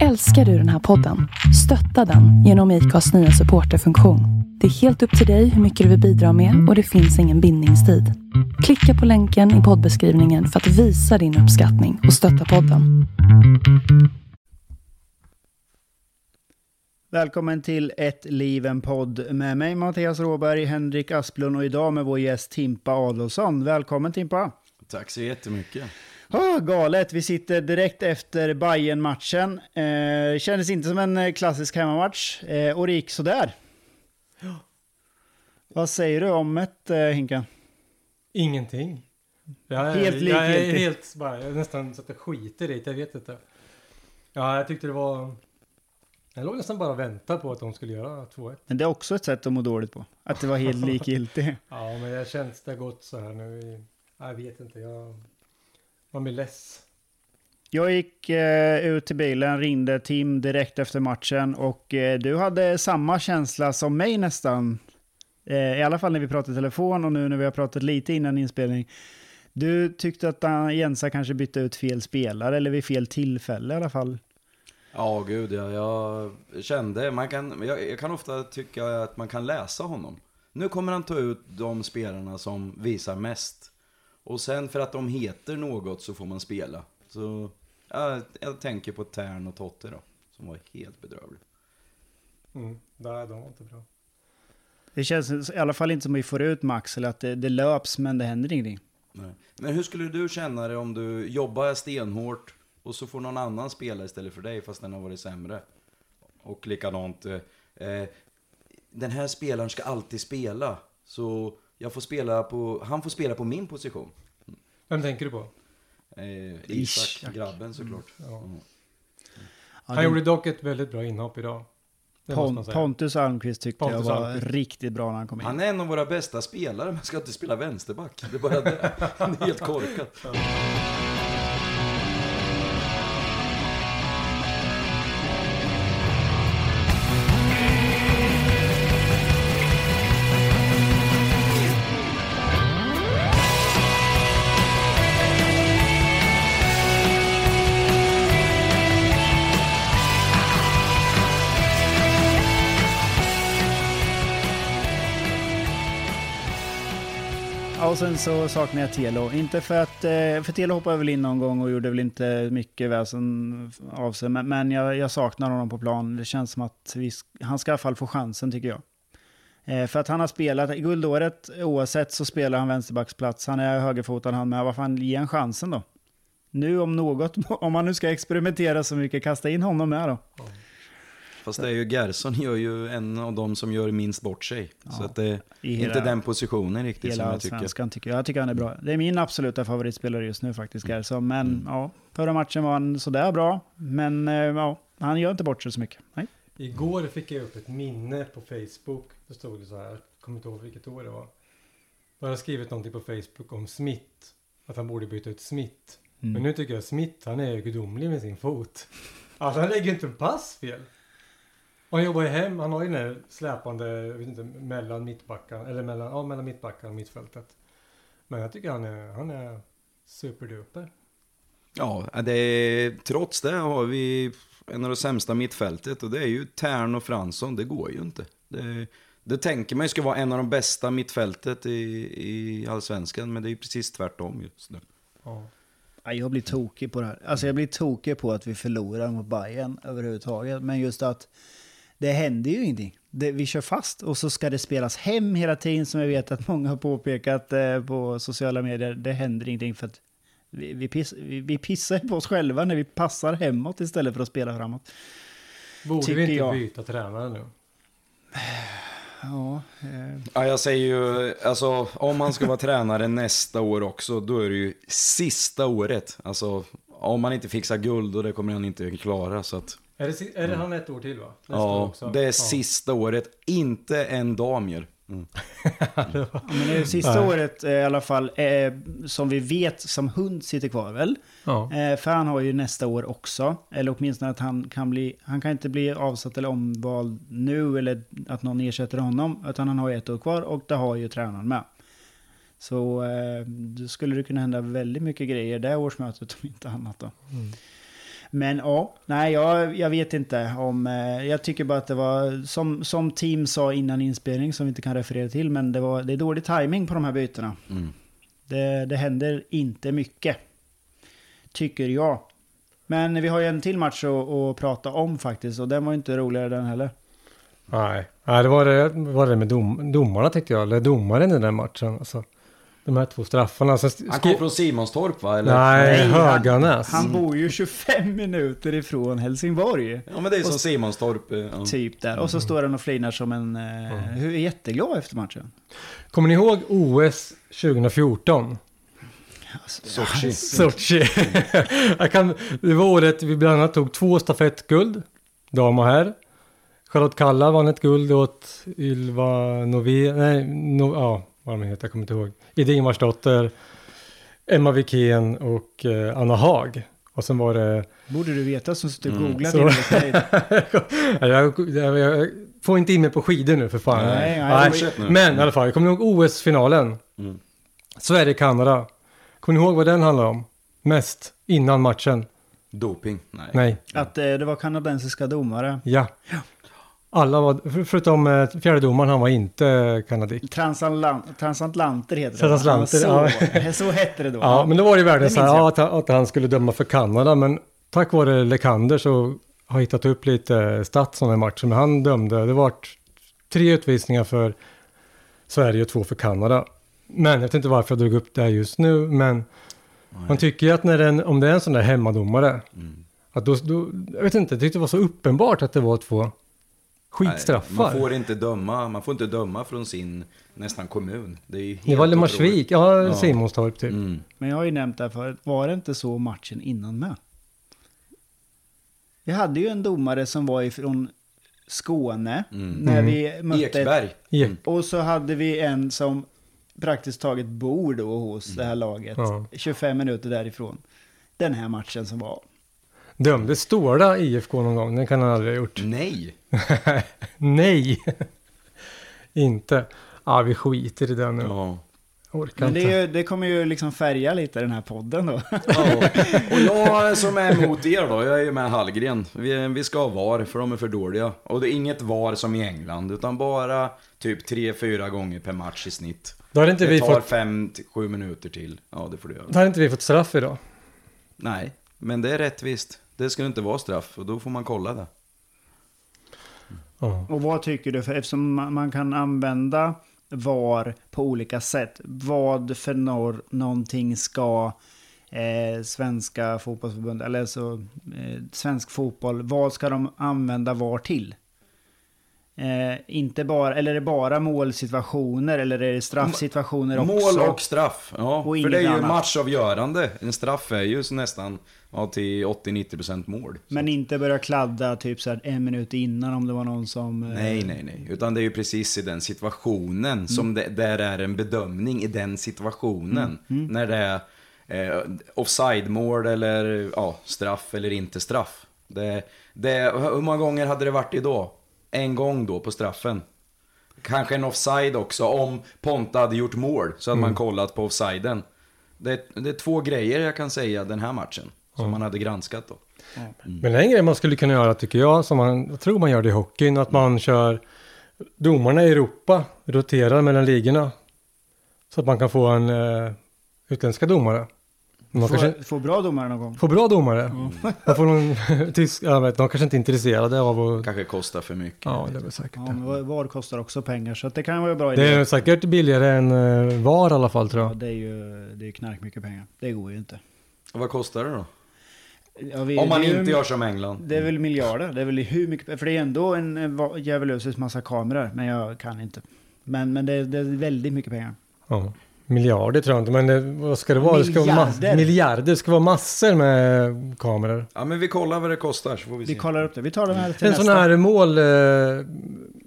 Älskar du den här podden? Stötta den genom IKAs nya supporterfunktion. Det är helt upp till dig hur mycket du vill bidra med och det finns ingen bindningstid. Klicka på länken i poddbeskrivningen för att visa din uppskattning och stötta podden. Välkommen till Ett liv en podd med mig Mattias Råberg, Henrik Asplund och idag med vår gäst Timpa Adolfsson. Välkommen Timpa! Tack så jättemycket. Oh, galet, vi sitter direkt efter bayern matchen eh, Kändes inte som en eh, klassisk hemmamatch eh, och det gick sådär. Vad säger du om ett eh, Hinka? Ingenting. Jag Helt jag är likgiltig. helt bara, jag nästan så att jag skiter i det, jag vet inte. Ja, jag tyckte det var... Jag låg nästan bara och väntade på att de skulle göra 2-1. Men det är också ett sätt att må dåligt på. Att det var helt likgiltigt. Ja, men jag känns det har gått så här nu i... Jag vet inte, jag... Man blir less. Jag gick eh, ut till bilen, ringde Tim direkt efter matchen och eh, du hade samma känsla som mig nästan. Eh, I alla fall när vi pratade i telefon och nu när vi har pratat lite innan inspelning. Du tyckte att Jensa kanske bytte ut fel spelare eller vid fel tillfälle i alla fall. Ja, gud ja. Jag kände, man kan, jag, jag kan ofta tycka att man kan läsa honom. Nu kommer han ta ut de spelarna som visar mest. Och sen för att de heter något så får man spela. Så ja, jag tänker på Tern och Totte då. Som var helt bedrövlig. Mm, nej, de var inte bra. Det känns i alla fall inte som att vi får ut Max eller att det, det löps men det händer ingenting. Nej. Men hur skulle du känna dig om du jobbar stenhårt och så får någon annan spela istället för dig fast den har varit sämre? Och likadant, eh, eh, den här spelaren ska alltid spela. Så jag får spela på, han får spela på min position. Vem tänker du på? Eh, Isak, grabben såklart. Ja. Mm. Ja, Han det- gjorde dock ett väldigt bra inhopp idag. Det måste man Pon, säga. Pontus Almqvist tyckte Pontus jag var Almqvist. riktigt bra när han kom in. Han är en av våra bästa spelare men ska inte spela vänsterback. Det är bara det. Han är helt korkat. Sen så saknar jag Telo. Inte för att, eh, för Telo hoppade väl in någon gång och gjorde väl inte mycket väsen av sig. Men, men jag, jag saknar honom på plan. Det känns som att vi, han ska i alla fall få chansen tycker jag. Eh, för att han har spelat, i guldåret oavsett så spelar han vänsterbacksplats. Han är högerfotad han med. Vad fan, ge en chansen då. Nu om något, om man nu ska experimentera så mycket, kasta in honom med då. Fast det är ju Gerson gör ju en av de som gör minst bort sig. Så att det är inte den positionen riktigt som Hela jag tycker. allsvenskan tycker jag. Jag tycker han är bra. Det är min absoluta favoritspelare just nu faktiskt, Gerson. Men Mm. ja, förra matchen var han sådär bra. Men eh, ja, han gör inte bort sig så mycket. Nej. Igår fick jag upp ett minne på Facebook. Då stod det så här, jag kommer inte ihåg vilket år det var. Då hade jag skrivit någonting på Facebook om Smith. Att han borde byta ut Smith. Mm. Men nu tycker jag Smith, han är gudomlig med sin fot. Alltså han lägger inte en pass fel. Och han jobbar ju hem, han har ju den här släpande, jag vet inte, mellan mittbackarna, eller mellan, ja, mellan mittbackarna och mittfältet. Men jag tycker han är, han är superduper. Ja, det är, trots det har vi en av de sämsta mittfältet och det är ju Tern och Fransson. Det går ju inte. Det, det tänker man ju ska vara en av de bästa mittfältet i, i allsvenskan, men det är ju precis tvärtom just nu. Ja. Ja, Jag blir tokig på det här. Alltså jag blir tokig på att vi förlorar mot Bayern överhuvudtaget. Men just att det händer ju ingenting. Det, vi kör fast och så ska det spelas hem hela tiden som jag vet att många har påpekat eh, på sociala medier. Det händer ingenting för att vi, vi, piss, vi, vi pissar på oss själva när vi passar hemåt istället för att spela framåt. Borde Tycker vi inte jag. byta tränare nu? Ja, eh, Ja, jag säger ju, alltså om man ska vara tränare nästa år också, då är det ju sista året. Alltså, om man inte fixar guld, och det kommer han inte klara, så att... Är det, är det han ett år till va? Nästa Ja, också? det är Ja. sista året, inte en dag mer. Mm. Ja, men det är sista Nej. året eh, i alla fall, eh, som vi vet, som hund sitter kvar väl? Ja. Eh, för han har ju nästa år också. Eller åtminstone att han kan bli, han kan inte bli avsatt eller omvald nu eller att någon ersätter honom. Utan han har ju ett år kvar och det har ju tränaren med. Så eh, då skulle det kunna hända väldigt mycket grejer det årsmötet om inte annat då. Men ja, nej jag, jag vet inte om... Eh, jag tycker bara att det var som, som team sa innan inspelning som vi inte kan referera till. Men det, var, det är dålig timing på de här bytena. Mm. Det, det händer inte mycket. Tycker jag. Men vi har ju en till match att, att prata om faktiskt. Och den var ju inte roligare den heller. Nej, Nej det var det, var det med dom, domarna tyckte jag. Eller domaren i den matchen. Alltså, de här två straffarna. Så Han kom från Simonstorp va? Eller? Nej, Nej, Höganäs. Han bor ju 25 minuter ifrån Helsingborg. Ja men det är som Simonstorp. eh, Ja. Typ där. Och så står han och flinar som en... Eh, hur är jätteglad efter matchen. Kommer ni ihåg OS 2014? Sochi. Sochi. jag kan, det var året vi bland annat tog två stafettguld. Dam och herr. Charlotte Kalla vann ett guld åt Ylva Nové, nej, no, ja, vad de heter, jag kommer inte ihåg. Ida Ingvarsdotter, Emma Wikén och eh, Anna Haag. Och sen var det, Borde du veta som sitter och Mm, googlat så- jag, jag, jag, får inte in mig på skidor nu för fan. Nej, nej, nu. Men i alla fall, jag kommer ihåg OS-finalen. Mm. Sverige-Kanada. Kommer ni ihåg vad den handlar om? Mest innan matchen? Doping? Nej. Nej. Att eh, det var kanadensiska domare. Ja. Alla var, för- förutom eh, fjärdedomaren, han var inte. Transatlant, transatlanter heter det. Transatlanter, så, ja. så hette det då. Ja, men då var det världen så här, att, han- att han skulle döma för Kanada, men tack vare Lekander så har jag hittat upp lite stats den matchen, men han dömde, det var tre utvisningar för Sverige och två för Kanada. Men jag vet inte varför jag drog upp det här just nu, men man tycker ju att när den, om det är en sån där hemmadomare, Mm. att då, då, jag vet inte, jag tyckte det var så uppenbart att det var två Nej, skitstraffar. Man får inte döma, man får inte döma från sin nästan kommun. Det är ju helt Det var Lemarsvik, ja, Ja. Simonstorp typ. Mm. Men jag har ju nämnt det här förut. Var det inte så matchen innan med? Vi hade ju en domare som var ifrån Skåne. Mm. När vi mötte... Ekberg. Ja. Och så hade vi en som praktiskt taget bor då hos det här laget. Ja. 25 minuter därifrån. Den här matchen som var. Dömde Ståla IFK någon gång? Den kan han aldrig ha gjort. Nej. Nej! inte. Ja, vi skiter i det nu. Ja. Orkar Men det, inte. är ju, det kommer ju liksom färga lite den här podden då. ja. Och jag som är emot er då, jag är ju med Hallgren. Vi, vi ska ha VAR, för de är för dåliga. Och det är inget VAR som i England, utan bara typ 3-4 gånger per match i snitt. Då hade inte Det vi tar fått, 5-7 minuter till. Ja, det får du göra. då hade inte vi fått straff idag. Nej, men det är rättvist. Det ska inte vara straff, och då får man kolla det. Ja. Och vad tycker du? För eftersom man kan använda VAR på olika sätt. Vad för nor- någonting ska eh, svenska fotbollsförbund, eller så eh, svensk fotboll, vad ska de använda VAR till? Eh, inte bara, eller är det bara målsituationer eller är det straffsituationer också? Mål och straff, ja. Och för det är ju annat. matchavgörande. En straff är ju så nästan ja, till 80-90% mål. Så. Men inte börja kladda typ så en minut innan om det var någon som... eh, Nej, nej, nej. Utan det är ju precis i den situationen som det, där är en bedömning i den situationen. När det är eh, offside-mål eller ja, straff eller inte straff. Det, det, hur många gånger hade det varit idag? En gång då på straffen. Kanske en offside också, om Ponta hade gjort mål så hade man kollat på offsiden. Det, det är två grejer jag kan säga den här matchen. Som man hade granskat då. Men en grej man skulle kunna göra tycker jag, som man, jag tror man gör det i hockeyn, att man kör domarna i Europa, roterar mellan ligorna. Så att man kan få en uh, utländska domare. Man kanske Få, få bra domare någon gång. får bra domare. Man får någon tysk, jag vet, de kanske inte är intresserade av att... Kanske kostar för mycket. Ja, det är väl säkert Ja, det. men VAR kostar också pengar så att det kan vara bra Det idé. är säkert billigare än uh, VAR i alla fall tror Ja, jag. det är ju det är knark mycket pengar. Det går ju inte. Och vad kostar det då? Ja, vi, Om man det är ju- inte gör som England. Det är väl miljarder. Det är väl hur mycket... För det är ändå en djävulös massa kameror. Men jag kan inte. Men, men det, det är väldigt mycket pengar. Ja. Miljarder tror jag inte, men det, vad ska det vara? Det ska vara Miljarder. miljarder. Det ska vara massor med kameror. Ja men vi kollar vad det kostar så får vi se. Vi kollar upp det. Vi tar den här till En nästa. sån här mål, eh,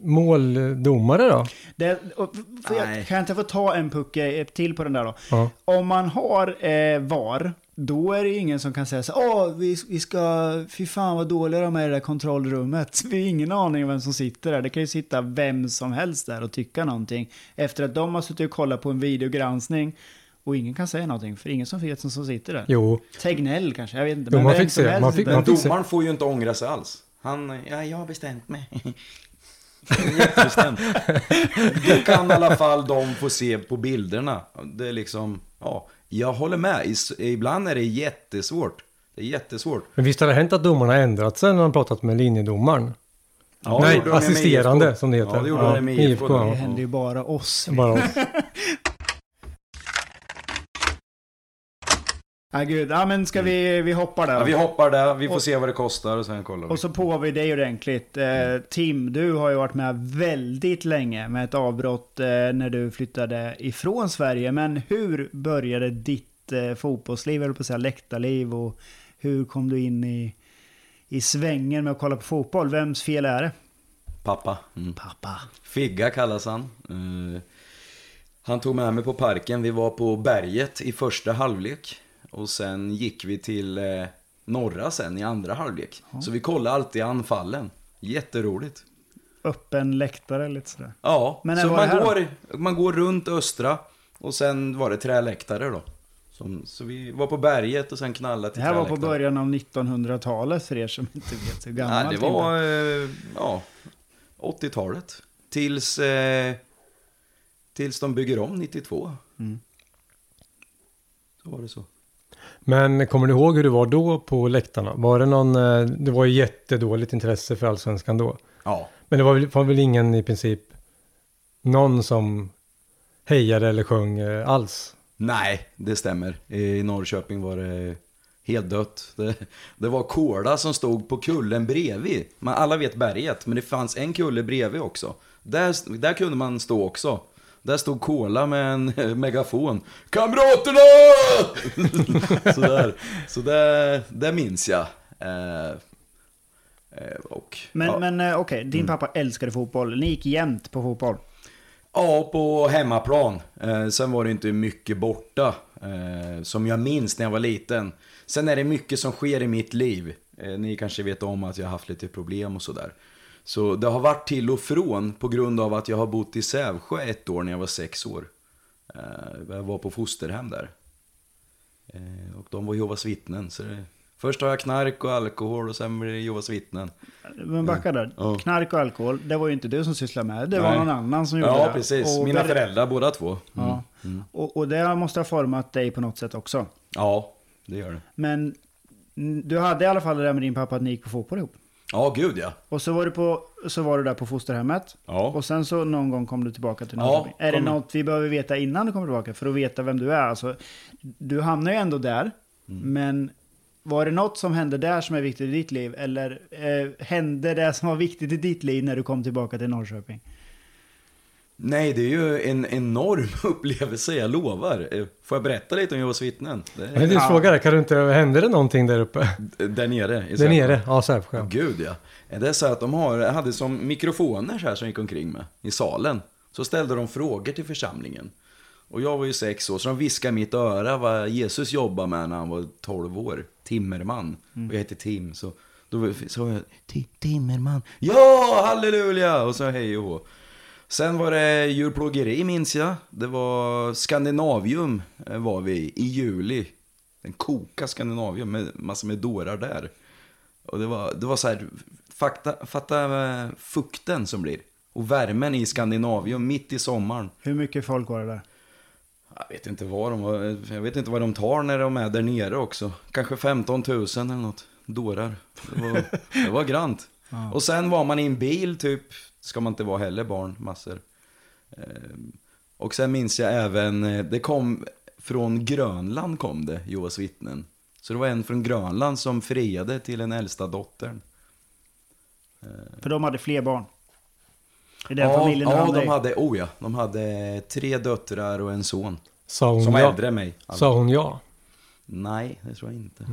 måldomare då? Det, jag, kan jag inte få ta en puck till på den där då? Ja. Om man har eh, VAR, då är det ingen som kan säga så åh, vi, vi ska, fy fan vad dåliga de är i det där kontrollrummet. Vi har ingen aning om vem som sitter där. Det kan ju sitta vem som helst där och tycka någonting. Efter att de har suttit och kollat på en videogranskning Och ingen kan säga någonting, för ingen som vet som, som sitter där. Jo, Tegnell kanske, jag vet inte. Jo, man vem fick som se, helst man fick- där. man Men fick se- domaren får ju inte ångra sig alls. Han, ja, jag har bestämt mig. Jättebestämt. Det kan i alla fall de få se på bilderna. Det är liksom, ja, jag håller med. Ibland är det jättesvårt. Det är jättesvårt. men visst har det hänt att domarna har ändrat sig när de pratat med linjedomaren? Ja, Nej, assisterande, som det heter. Ja, det gjorde Ja, de med IFK. Det händer ju bara oss. Bara oss. Ja, gud. Ja, men ska vi, vi hoppa där? Ja, vi hoppar där, vi får Och- se vad det kostar och sen kollar vi. Och så på vi dig ordentligt. Eh, Tim, du har ju varit med väldigt länge med ett avbrott eh, när du flyttade ifrån Sverige. Men hur började ditt eh, fotbollsliv, eller på att säga läktarliv, och hur kom du in i, i svängen med att kolla på fotboll? Vems fel är det? Pappa. Mm. Pappa. Figga kallas han. Eh, han tog med mig på parken. Vi var på berget i första halvlek. Och sen gick vi till eh, norra sen i andra halvlek. Så vi kollade alltid anfallen. Jätteroligt. Öppen läktare lite sådär. Ja, Men så man det då? går, man går runt östra. Och sen var det träläktare då. Som, så vi var på berget och sen knallade Det till här var på början av 1900-talet för er som inte vet hur gammal Nej, det var eh, ja, 80-talet. Tills, eh, tills de bygger om 92. Mm. Så var det så. Men kommer du ihåg hur det var då på läktarna? Var det någon, eh, det var ju jättedåligt intresse för allsvenskan då. Ja. Men det var väl, var väl ingen i princip någon som hejade eller sjöng eh, alls? Nej, det stämmer. I Norrköping var det helt dött. Det, det var Kåla som stod på kullen bredvid. Man, alla vet berget, men det fanns en kulle bredvid också. Där, där kunde man stå också. Där stod Kola med en megafon. Kamraterna! Sådär. Så det, det minns jag. Eh, eh, och, Men, ja. men eh, okej, Mm. din pappa älskade fotboll. Ni gick jämt på fotboll. Ja, på hemmaplan. Eh, sen var det inte mycket borta, eh, som jag minns när jag var liten. Sen är det mycket som sker i mitt liv. Eh, ni kanske vet om att jag har haft lite problem och sådär. Så det har varit till och från på grund av att jag har bott i Sävsjö ett år när jag var sex år. Eh, jag var på fosterhem där. Eh, och de var Jehovas vittnen. Så det, först har jag knark och alkohol och sen blir det Jehovas vittnen. Men backa där. Ja. Knark och alkohol, det var ju inte du som sysslade med det. Det var Nej. någon annan som gjorde det. Ja, precis. Och Mina föräldrar båda två. Mm. Ja. Och, och det måste ha format dig på något sätt också. ja, det gör det. Men mm, du hade i alla fall det där med din pappa att ni gick på fotboll ihop. Ja, gud ja. Och så var du, på, så var du där på fosterhemmet. Ja. Och sen så någon gång kom du tillbaka till Ja, Norrköping. är det något vi behöver veta innan du kommer tillbaka? För att veta vem du är. Alltså, du hamnar ju ändå där. Mm. Men var det något som hände där som är viktigt i ditt liv? Eller eh, hände det som var viktigt i ditt liv när du kom tillbaka till Norrköping? Nej, det är ju en enorm upplevelse, jag lovar. Eh, Får jag berätta lite om Jehovas vittnen? Det Jag är just fråga dig, kan du inte, hände det någonting där uppe? där nere. i Där nere? Ja, Sävsjö. Gud ja. Det är så att de har, hade som mikrofoner så här som gick omkring med i salen. Så ställde de frågor till församlingen. Och jag var ju sex år, så de viskade i mitt öra vad Jesus jobbade med när han var 12 år. Timmerman. Och jag heter Tim, så då sa jag "Ti- Timmerman. Ja, halleluja! Och så hej och hå. Sen var det djurplågeri minns jag. Det var Skandinavium eh, var vi i juli. Den koka Skandinavium med massor med dårar där. Och det var, det var så här, fakta, fatta eh, fukten som blir. Och värmen i Skandinavium mitt i sommaren. Hur mycket folk var det där? Jag vet inte vad de, jag vet inte vad de tar när de är där nere också. Kanske 15 000 eller något. Dårar. Det var, det var grant. Och sen var man i en bil typ. Ska man inte vara heller barn, massor. Ehm, Och sen minns jag även, eh, det kom från Grönland kom det, Jehovas vittnen. Så det var en från Grönland som friade till den äldsta dottern. För de hade fler barn. I den ja, familjen ja, de hade, oh ja, de hade tre döttrar och en son. Sa hon Som var ja? äldre än mig. Sa hon ja? Nej, det tror jag inte.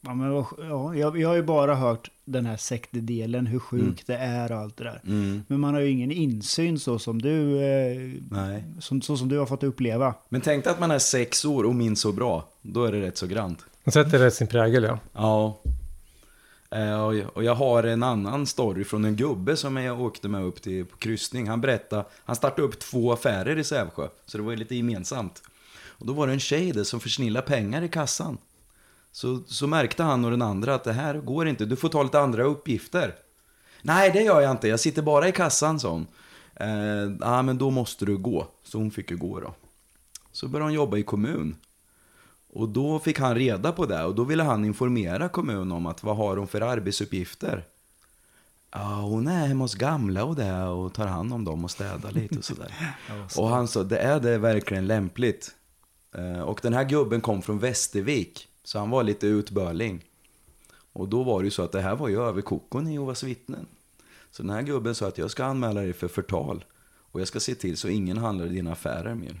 Ja, men, ja, jag, jag har ju bara hört den här sektdelen, hur sjukt det är och allt det där. Mm. Men man har ju ingen insyn så som du, eh, Nej. som, så som du har fått uppleva. Men tänk att man är sex år och minns så bra. Då är det rätt så grant. Hon sätter rätt sin prägel ja. Ja. Eh, och jag- Och jag har en annan story från en gubbe som jag åkte med upp till på kryssning. Han berättade, han startade upp två affärer i Sävsjö. Så det var ju lite gemensamt. Och då var det en tjej där som försnillade pengar i kassan. Så, så märkte han och den andra att det här går inte, du får ta lite andra uppgifter. Nej, det gör jag inte, jag sitter bara i kassan, sa hon. Eh, ja, men då måste du gå. Så hon fick ju gå då. Så började hon jobba i kommun. Och då fick han reda på det och då ville han informera kommunen om att vad har hon för arbetsuppgifter? Ja, hon är hemma hos gamla och det och tar hand om dem och städar lite och sådär. och han sa, det är det verkligen lämpligt? Eh, och den här gubben kom från Västervik, så han var lite utbörling. Och då var det ju så att det här var ju över kokon i Jehovas vittnen. Så den här gubben sa att jag ska anmäla dig för förtal. Och jag ska se till så ingen handlar i dina affärer mer.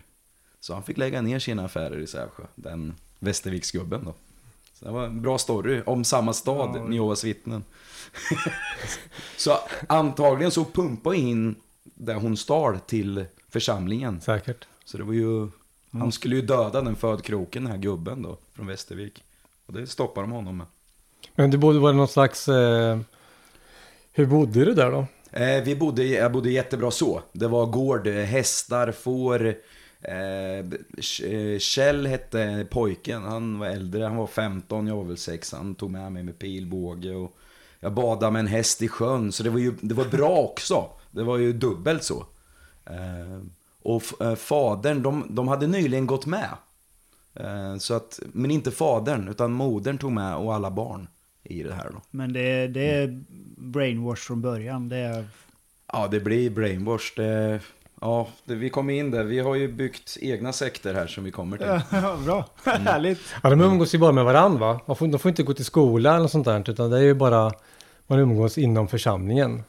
Så han fick lägga ner sina affärer i Sävsjö, den Västerviksgubben då. Så det var en bra story om samma stad, Ja. Jehovas vittnen. så antagligen så pumpa in det hon stal till församlingen. Säkert. Så det var ju, han skulle ju döda den födkroken, den här gubben då, från Västervik. Och det stoppade de honom med. Men det borde vara någon slags... Eh, hur bodde du där då? Eh, vi bodde, jag bodde jättebra så. Det var gård, eh, hästar, får. Eh, eh, Kjell hette pojken, han var äldre, han var 15, jag var väl 6. Han tog med mig med pilbåge och jag badade med en häst i sjön. Så det var ju det var bra också. Det var ju dubbelt så. Eh, och eh, fadern, de, de hade nyligen gått med. Eh, så att, men inte fadern, utan modern tog med och alla barn i det här då. Men det, det är brainwash från början. Det är... Ja, det blir brainwash. Det, ja, det, vi kommer in där. Vi har ju byggt egna sekter här som vi kommer till. Ja, bra. Härligt. Ja, de umgås ju bara med varandra va? De får inte gå till skola eller något sånt där. Utan det är ju bara... Man umgås inom församlingen.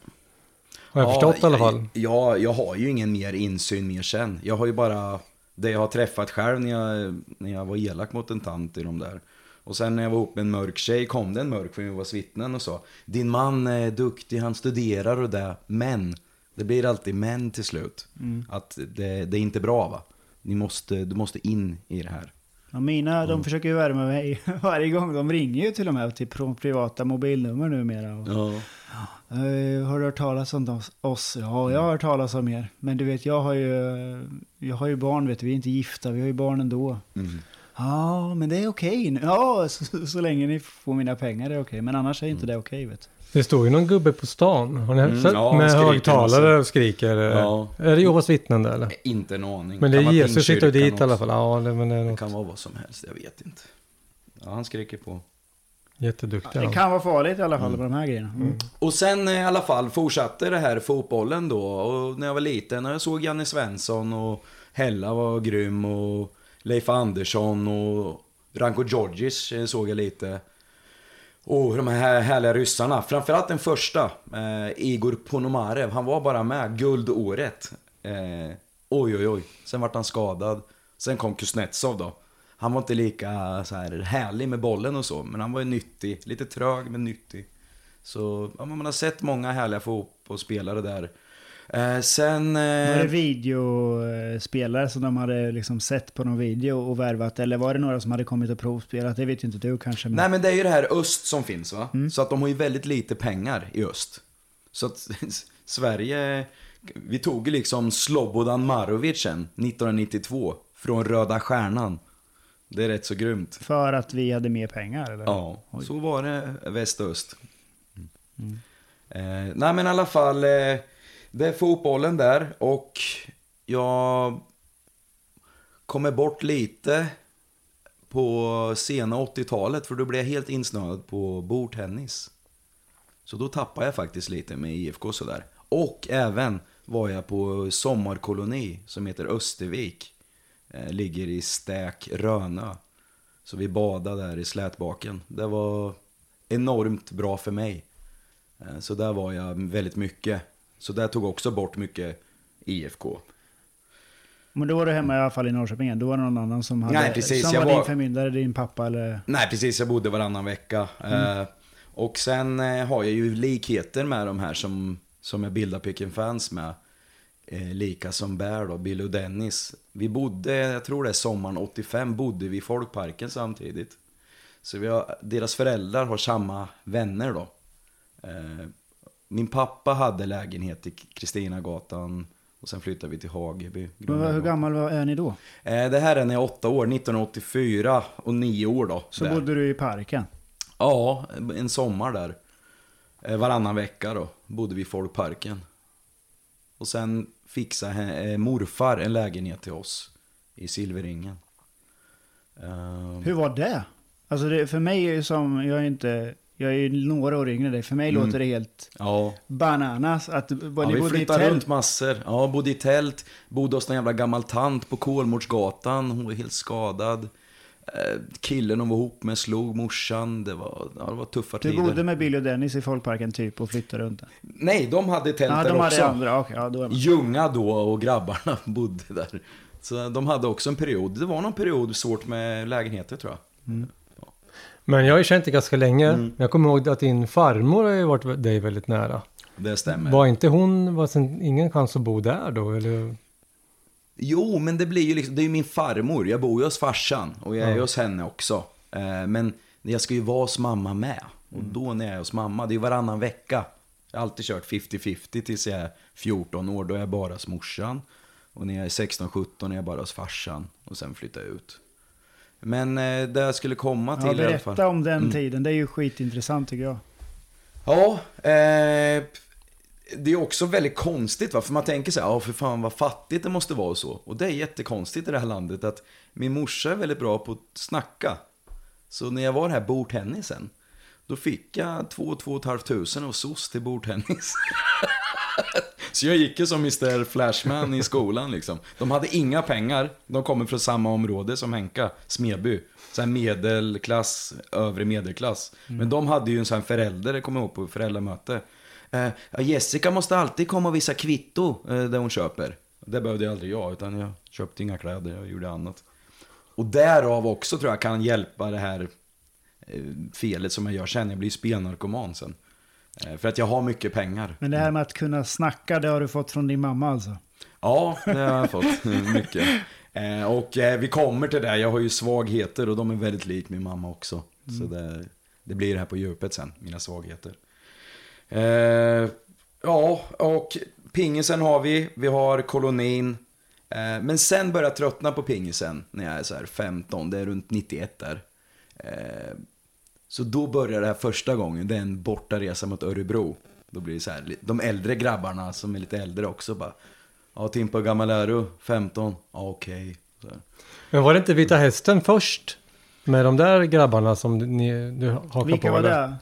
Har jag förstått i alla fall. Ja, jag har ju ingen mer insyn mer sen. Jag har ju bara det jag har träffat själv när jag, när jag var elak mot en tant i de där. Och sen när jag var ihop med en mörk tjej kom det en mörk från Jehovas vittnen och sa Din man är duktig, han studerar och det, men det blir alltid men till slut. Att det, det är inte bra va. Ni måste, du måste in i det här. Ja, mina, de försöker ju värma mig varje gång. De ringer ju till och med till privata mobilnummer numera. Och, Ja. Eh, har du hört talas om oss-? Ja, jag har hört talas om er. Men du vet, jag har ju, jag har ju barn, vet du. Vi är inte gifta, vi har ju barn ändå. Mm. Ja, men det är okej nu. Ja, så, så länge ni får mina pengar är det okej. Men annars är inte det okej, vet du. Det står ju någon gubbe på stan. Har ni Mm, sett? ja, med skriker högtalare massa. och skriker. eh, Ja. Är det Jehovas vittnen där eller? Inte en aning. Men det är Jesus sitter dit i Pingstkyrkan alla fall. Ja, det, men det är Det kan vara vad som helst, jag vet inte. Ja, han skriker på. jätteduktigt. Det Ja. kan vara farligt i alla fall med de här grejerna. Mm. Och sen eh, i alla fall fortsatte det här fotbollen då. Och när jag var liten och jag såg Janne Svensson och Hella var grym och Leif Andersson och Ranko Djordjic eh, såg jag lite. Och de här härliga ryssarna. Framförallt den första, eh, Igor Ponomarev. Han var bara med guldåret. Eh, oj, oj, oj. Sen vart han skadad. Sen kom Kuznetsov då. Han var inte lika så här härlig med bollen och så, men han var ju nyttig. Lite trög, men nyttig. Så ja, man har sett många härliga fotbollsspelare där. Eh, sen... Var det Eh, videospelare som de hade liksom sett på någon video och värvat? Eller var det några som hade kommit och provspelat? Det vet ju inte du kanske. Men... nej men det är ju det här öst som finns va. Så att de har ju väldigt lite pengar i öst. Så att Sverige, vi tog ju liksom Slobodan Marovicen 1992 från Röda Stjärnan. Det är rätt så grymt. För att vi hade mer pengar eller? Ja, Oj. så var det väst och öst. Eh, nej men i alla fall, eh, det är fotbollen där och jag kommer bort lite på sena 80-talet för då blev jag helt insnöad på bordtennis. Så då tappade jag faktiskt lite med IFK sådär. Och även var jag på sommarkoloni som heter Östervik. Eh, ligger i Stäk, Rönö. Så vi badade där i slätbaken. Det var enormt bra för mig. Eh, så där var jag väldigt mycket. Så där tog också bort mycket IFK. Men då var du hemma i alla fall i Norrköping igen. Då var det någon annan som, hade, Nej, precis. som Jag var, var- din förmyndare, din pappa eller? Nej, precis. Jag bodde varannan vecka. Eh, och sen eh, har jag ju likheter med de här som, som jag bildar Picken Fans med. Eh, lika som Bär då, Billy och Dennis. Vi bodde, jag tror det är sommaren 85, bodde vi i Folkparken samtidigt. Så vi har, deras föräldrar har samma vänner då. Min pappa hade lägenhet i Kristinagatan Och sen flyttade vi till Hageby. Men hur gammal var- är ni då? Eh, det här är när jag är åtta år, 1984 och nio år då. Så där. bodde du i parken? Ja, en sommar där. Eh, Varannan vecka då, bodde vi i Folkparken. Och sen fixade eh, morfar en lägenhet till oss i Silverringen. Hur var det? Alltså det, för mig som, jag är inte, jag är ju några år yngre än dig. För mig låter det helt Ja, bananas. Att ja vi bodde i flyttade tält. runt massor. Ja, bodde i tält, bodde hos en jävla gammal tant på Kolmårdsgatan. Hon var helt skadad. Eh, killen hon var ihop med slog morsan. Det var, ja, det var tuffa Du tider. bodde med Billy och Dennis i folkparken typ och flyttade runt där? Nej, de hade tält Ja, där de också. hade andra, okej. ja, då. Ljunga då och grabbarna bodde där. Så de hade också en period. Det var någon period svårt med lägenheter tror jag. Men jag har ju känt dig ganska länge. Mm. Jag kommer ihåg att din farmor har ju varit dig väldigt nära. Det stämmer. Var inte hon, var sen ingen chans att bo där då? Eller? Jo, men det blir ju liksom, det är ju min farmor. Jag bor ju hos farsan och jag är ju Ja. hos henne också. Eh, Men jag ska ju vara hos mamma med. Och då när jag är hos mamma, det är ju varannan vecka. Jag har alltid kört 50-50 tills jag är 14 år. Då är jag bara hos morsan. Och när jag är 16-17 är jag bara hos farsan. Och sen flyttar jag ut. Men eh, det jag skulle komma till Ja, i alla fall. berätta om den Mm. tiden. Det är ju skitintressant tycker jag. Ja, eh, det är också väldigt konstigt va, för man tänker så här, ja för fan vad fattigt det måste vara och så. Och det är jättekonstigt i det här landet att min morsa är väldigt bra på att snacka. Så när jag var här bordtennisen, då fick jag 2 500 tusen och SOS till bordtennis. Så jag gick ju som Mr Flashman i skolan liksom. De hade inga pengar, de kommer från samma område som Henka, Smedby. Så medelklass, övre medelklass. Men de hade ju en sån förälder, det kommer jag ihåg på föräldramöte. Eh, Jessica måste alltid komma och visa kvitto eh, där hon köper. Det behövde jag aldrig jag, utan jag köpte inga kläder, jag gjorde annat. Och därav också tror jag kan hjälpa det här felet som jag gör sen. Jag blir spelnarkoman sen. Eh, För att jag har mycket pengar. Men det här med att kunna snacka, det har du fått från din mamma alltså? Ja, det har jag fått. Mycket. Eh, och eh, vi kommer till det. Jag har ju svagheter och de är väldigt lik min mamma också. Så det, det blir det här på djupet sen, mina svagheter. Eh, ja, och pingisen har vi. Vi har kolonin. Eh, men sen börjar jag tröttna på pingisen när jag är så här 15. Det är runt 91 där. Så då börjar det här första gången. Det är en bortaresa mot Örebro. Då blir det så här, de äldre grabbarna som är lite äldre också bara. Ja, Timpa, gammal är du? 15? Ja, okej. Här. Men var det inte Vita Hästen först? Med de där grabbarna som ni, du hakar Vilka på? var eller? det?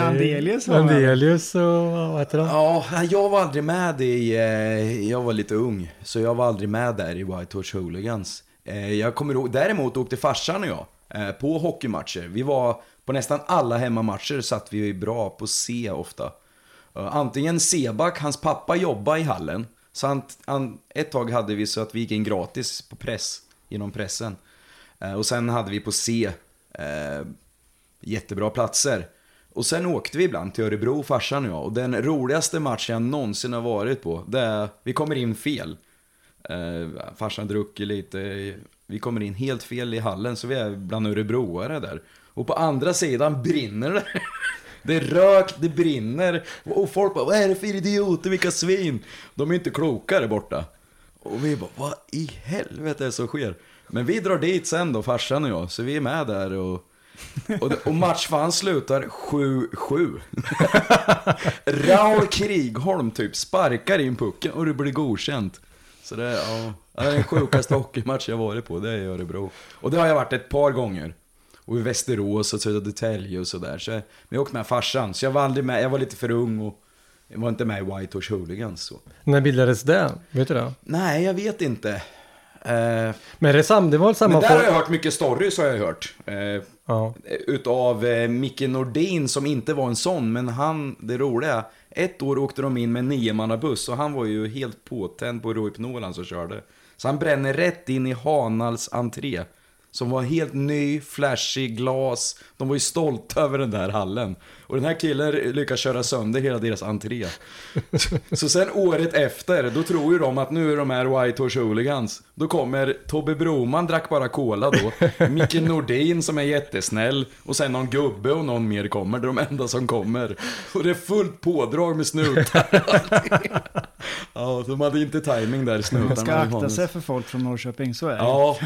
Landelius var. Landelius och vad heter de? Ja, jag var aldrig med i, eh, jag var lite ung, så jag var aldrig med där i White Horse Hooligans. Eh, jag kommer ihåg, däremot åkte farsan och jag Eh, på hockeymatcher. Vi var, på nästan alla hemmamatcher satt vi bra på C ofta. Eh, antingen Seback, hans pappa jobbade i hallen, så han, han, ett tag hade vi så att vi gick in gratis på press, genom pressen. Eh, och sen hade vi på C, eh, jättebra platser. Och sen åkte vi ibland till Örebro, farsan och jag. Och den roligaste matchen jag någonsin har varit på, det är, vi kommer in fel. Eh, farsan druckit lite, vi kommer in helt fel i hallen, så vi är bland örebroare där. Och på andra sidan brinner det. Det är rök, det brinner. Och folk bara, vad är det för idioter, vilka svin? De är inte kloka där borta. Och vi bara, vad i helvete är det som sker? Men vi drar dit sen då, farsan och jag, så vi är med där och och, och matchfan slutar 7-7. Raul Krigholm typ sparkar in pucken och det blir godkänt. Så det ja, det är den sjukaste hockeymatch jag varit på, det är i Örebro. Och det har jag varit ett par gånger. Och i Västerås och Södertälje och sådär. Så, men jag åkte med farsan, så jag var aldrig med, jag var lite för ung och var inte med i White Horse Hooligans. Så. När bildades det? Vet du det? Nej, jag vet inte. Eh, Men det, sam, det var samma men där har jag hört mycket stories har jag hört. Eh, Ja. utav eh, Micke Nordin som inte var en sån, men han, det roliga, ett år åkte de in med en niomannabuss och han var ju helt påtänd på Rohypnol han som körde. Så han bränner rätt in i Hanals entré. Som var helt ny, flashig, glas. De var ju stolta över den där hallen. Och den här killen lyckas köra sönder hela deras entré. Så sen året efter, då tror ju de att nu är de här White Horse Hooligans. Då kommer Tobbe Broman, drack bara cola då. Micke Nordin som är jättesnäll. Och sen någon gubbe och någon mer kommer. Det är de enda som kommer. Och det är fullt pådrag med snutar. Ja, de hade inte timing där, snutarna. Man ska akta sig för folk från Norrköping, så är det. Ja,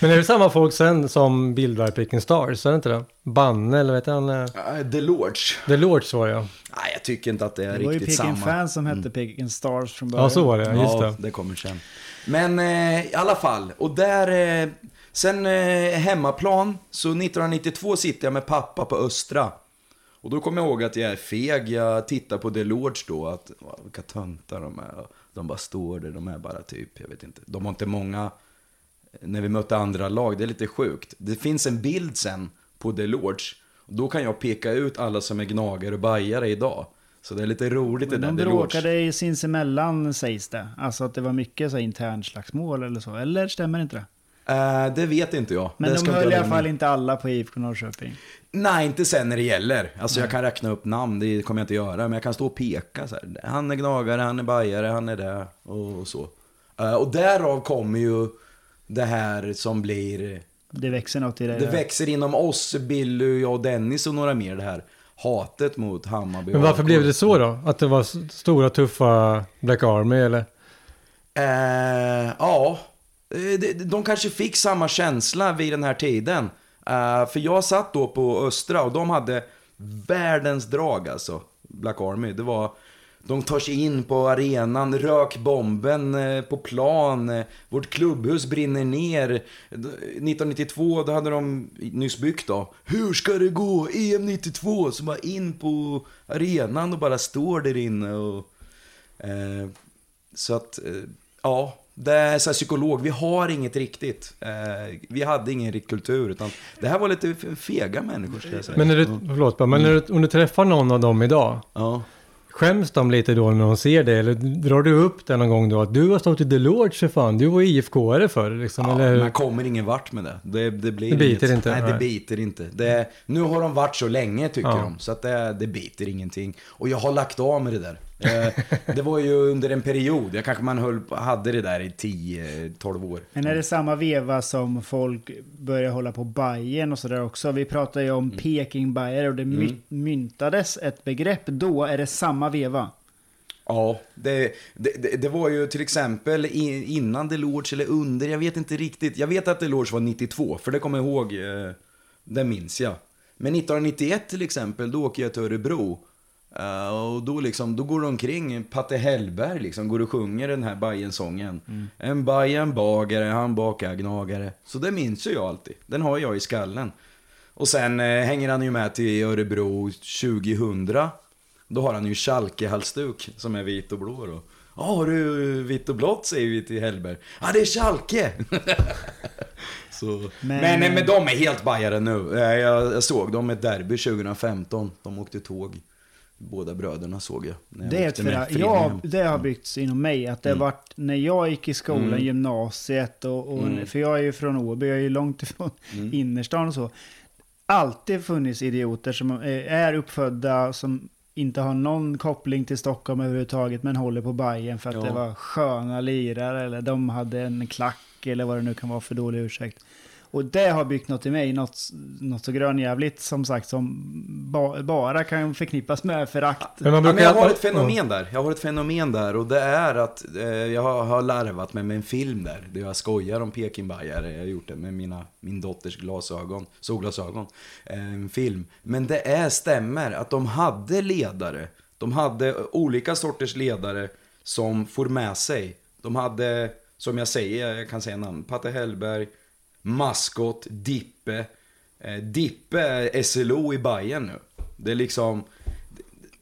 Men är det samma folk sen som bildar Peking Stars? Är det inte det? Banne eller vet han? eh, äh, The Lords. The Lords var det ja. Nej, jag tycker inte att det är Det var ju riktigt Peking samma. Fans som hette Peking Stars från början. Ja, så var det. Just ja, det. det kommer sen. Men eh, i alla fall, och där... Eh, sen eh, hemmaplan, så 1992 sitter jag med pappa på Östra. Och då kommer jag ihåg att jag är feg, jag tittar på The Lords då, att "Wow, vilka töntar de är. De bara står där, de är bara typ, jag vet inte. De har inte många, när vi mötte andra lag, det är lite sjukt. Det finns en bild sen på. Och då kan jag peka ut alla som är gnagare och bajare idag. Så det är lite roligt Men det där, de Lords. bråkade i sinsemellan sägs det. Alltså att det var mycket så här internslagsmål eller så. Eller stämmer inte det? Eh, det vet inte jag. Men det de höll i alla fall inte alla på IFK Norrköping. Nej, inte sen när det gäller. Alltså jag kan räkna upp namn, det kommer jag inte göra. Men jag kan stå och peka så här. Han är gnagare, han är bajare, han är det och så. Eh, och därav kommer ju det här som blir... Det växer något i det. Det växer inom oss, Billy, jag och Dennis och några mer det här. Hatet mot Hammarby. Men varför blev det så då? Att det var stora tuffa Black Army eller? Eh, ja, Eh, de, de kanske fick samma känsla vid den här tiden. Eh, för jag satt då på Östra och de hade världens drag alltså. Black Army. Det var, de tar sig in på arenan, rök bomben eh, på plan, eh, vårt klubbhus brinner ner. D- 1992, då hade de nyss byggt då. Hur ska det gå? EM 92, som var in på arenan och bara står där inne och... Eh, så att, eh, ja, det är så psykolog, vi har inget riktigt. Eh, vi hade ingen riktig kultur, utan det här var lite fega människor skulle jag säga. Men, är det, förlåt, bara, men när du, om du träffar någon av dem idag, Ja. Skäms de lite då när de ser det? Eller drar du upp det någon gång då? Att du har stått i The Lords för fan, du var IFK-are förr liksom, Ja, eller hur? man kommer ingen vart med det. Det, det, blir Det biter inget. inte, Nej, det biter inte. Det, nu har de varit så länge tycker Ja. de, så att det, det biter ingenting. Och jag har lagt av med det där. Eh, det var ju under en period, jag kanske man höll, hade det där i 10-12 år. Men är det samma veva som folk börjar hålla på Bayern och sådär också? Vi pratar ju om Mm. peking Bayer och det my- myntades ett begrepp då. Är det samma veva? Ja, det, det, det, var ju till exempel innan Delors eller under, jag vet inte riktigt. Jag vet att Delors var 92, för det kommer jag ihåg, eh, det minns jag. Men 1991 till exempel, då åker jag till Örebro. Eh, och då, liksom, då går det omkring, Patte Hellberg liksom, går och sjunger den här Bajen-sången. En Bajen bagare, han bakar gnagare. Så det minns ju jag alltid. Den har jag i skallen. Och sen eh, hänger han ju med till Örebro 2000. Då har han ju Schalke-halsduk som är vit och blå då. Ja, har du vitt och blått säger vi till Hellberg. Ja, det är Schalke! Så. Men, Men- men, men de är helt bajare nu. Eh, Jag, jag såg dem i ett derby 2015. De åkte tåg. Båda bröderna såg jag. Jag Det, är för, ja, det har byggts inom mig. Att det har varit när jag gick i skolan, Mm. gymnasiet och, och Mm. för jag är ju från Åby, jag är ju långt ifrån Mm. innerstan och så. Alltid funnits idioter som är uppfödda som inte har någon koppling till Stockholm överhuvudtaget men håller på Bayern för att Ja. det var sköna lirare eller de hade en klack eller vad det nu kan vara för dålig ursäkt. Och det har byggt något i mig, något, något så grönjävligt som sagt som ba, bara kan förknippas med förakt. Men Ja, men jag har ett fenomen där. Jag har ett fenomen där och det är att eh, jag har, har larvat mig med en film där. Där jag skojar om Pekingbajare. Jag har gjort det med mina, min dotters glasögon, solglasögon. Eh, en film. Men det är, stämmer att de hade ledare. De hade olika sorters ledare som får med sig. De hade, som jag säger, jag kan säga namn, Patte Hellberg, Maskot, Dippe. Eh, Dippe är SLO i Bayern nu. Det är liksom...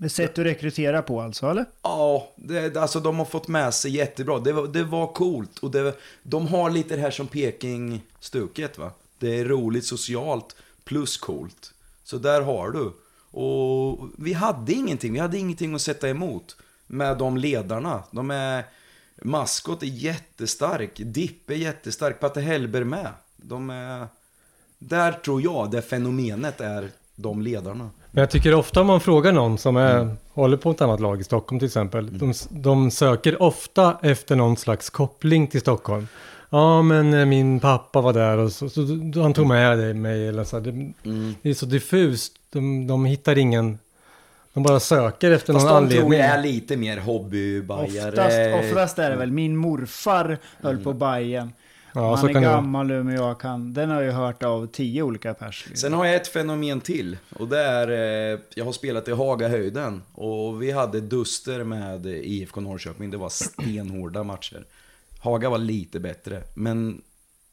Ett sätt att rekrytera på alltså, eller? Ja, det, alltså de har fått med sig jättebra. Det var, det var coolt. Och det, de har lite det här som Peking-stuket va. Det är roligt socialt plus coolt. Så där har du. Och vi hade ingenting, vi hade ingenting att sätta emot med de ledarna. De är... Maskot är jättestark, Dippe är jättestark, Patte Hellberg med. De är... Där tror jag det fenomenet är de ledarna. Men jag tycker ofta om man frågar någon som är, håller på ett annat lag i Stockholm till exempel. De, de söker ofta efter någon slags koppling till Stockholm. Ja, men eh, min pappa var där och så, så, så han tog med dig- mig. Eller så. Det, det är så diffust. De, de hittar ingen... De bara söker efter Fast någon de anledning. tror jag är lite mer hobbybajare. Oftast, oftast är det väl, min morfar höll på Bajen. Ja, så Han är gammal nu men jag kan, den har jag ju hört av tio olika pers. Sen har jag ett fenomen till. Och det är, eh, jag har spelat i Hagahöjden. Och vi hade duster med IFK Norrköping. Det var stenhårda matcher. Haga var lite bättre. Men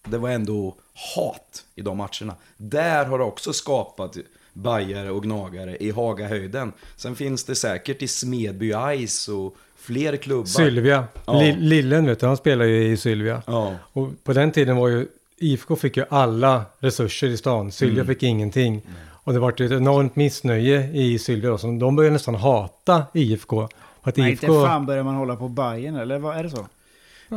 det var ändå hat i de matcherna. Där har det också skapat bajare och gnagare i Hagahöjden. Sen finns det säkert i Smedby Ice och fler klubbar. Sylvia. Ja. Li- Lillen vet du, han spelar ju i Sylvia. Ja. Och på den tiden var ju IFK fick ju alla resurser i stan. Sylvia Mm. fick ingenting. Och det var ett enormt missnöje i Sylvia då, så de började nästan hata IFK. För att Nej, IFK... inte fan börjar man hålla på Bajen eller vad är det så?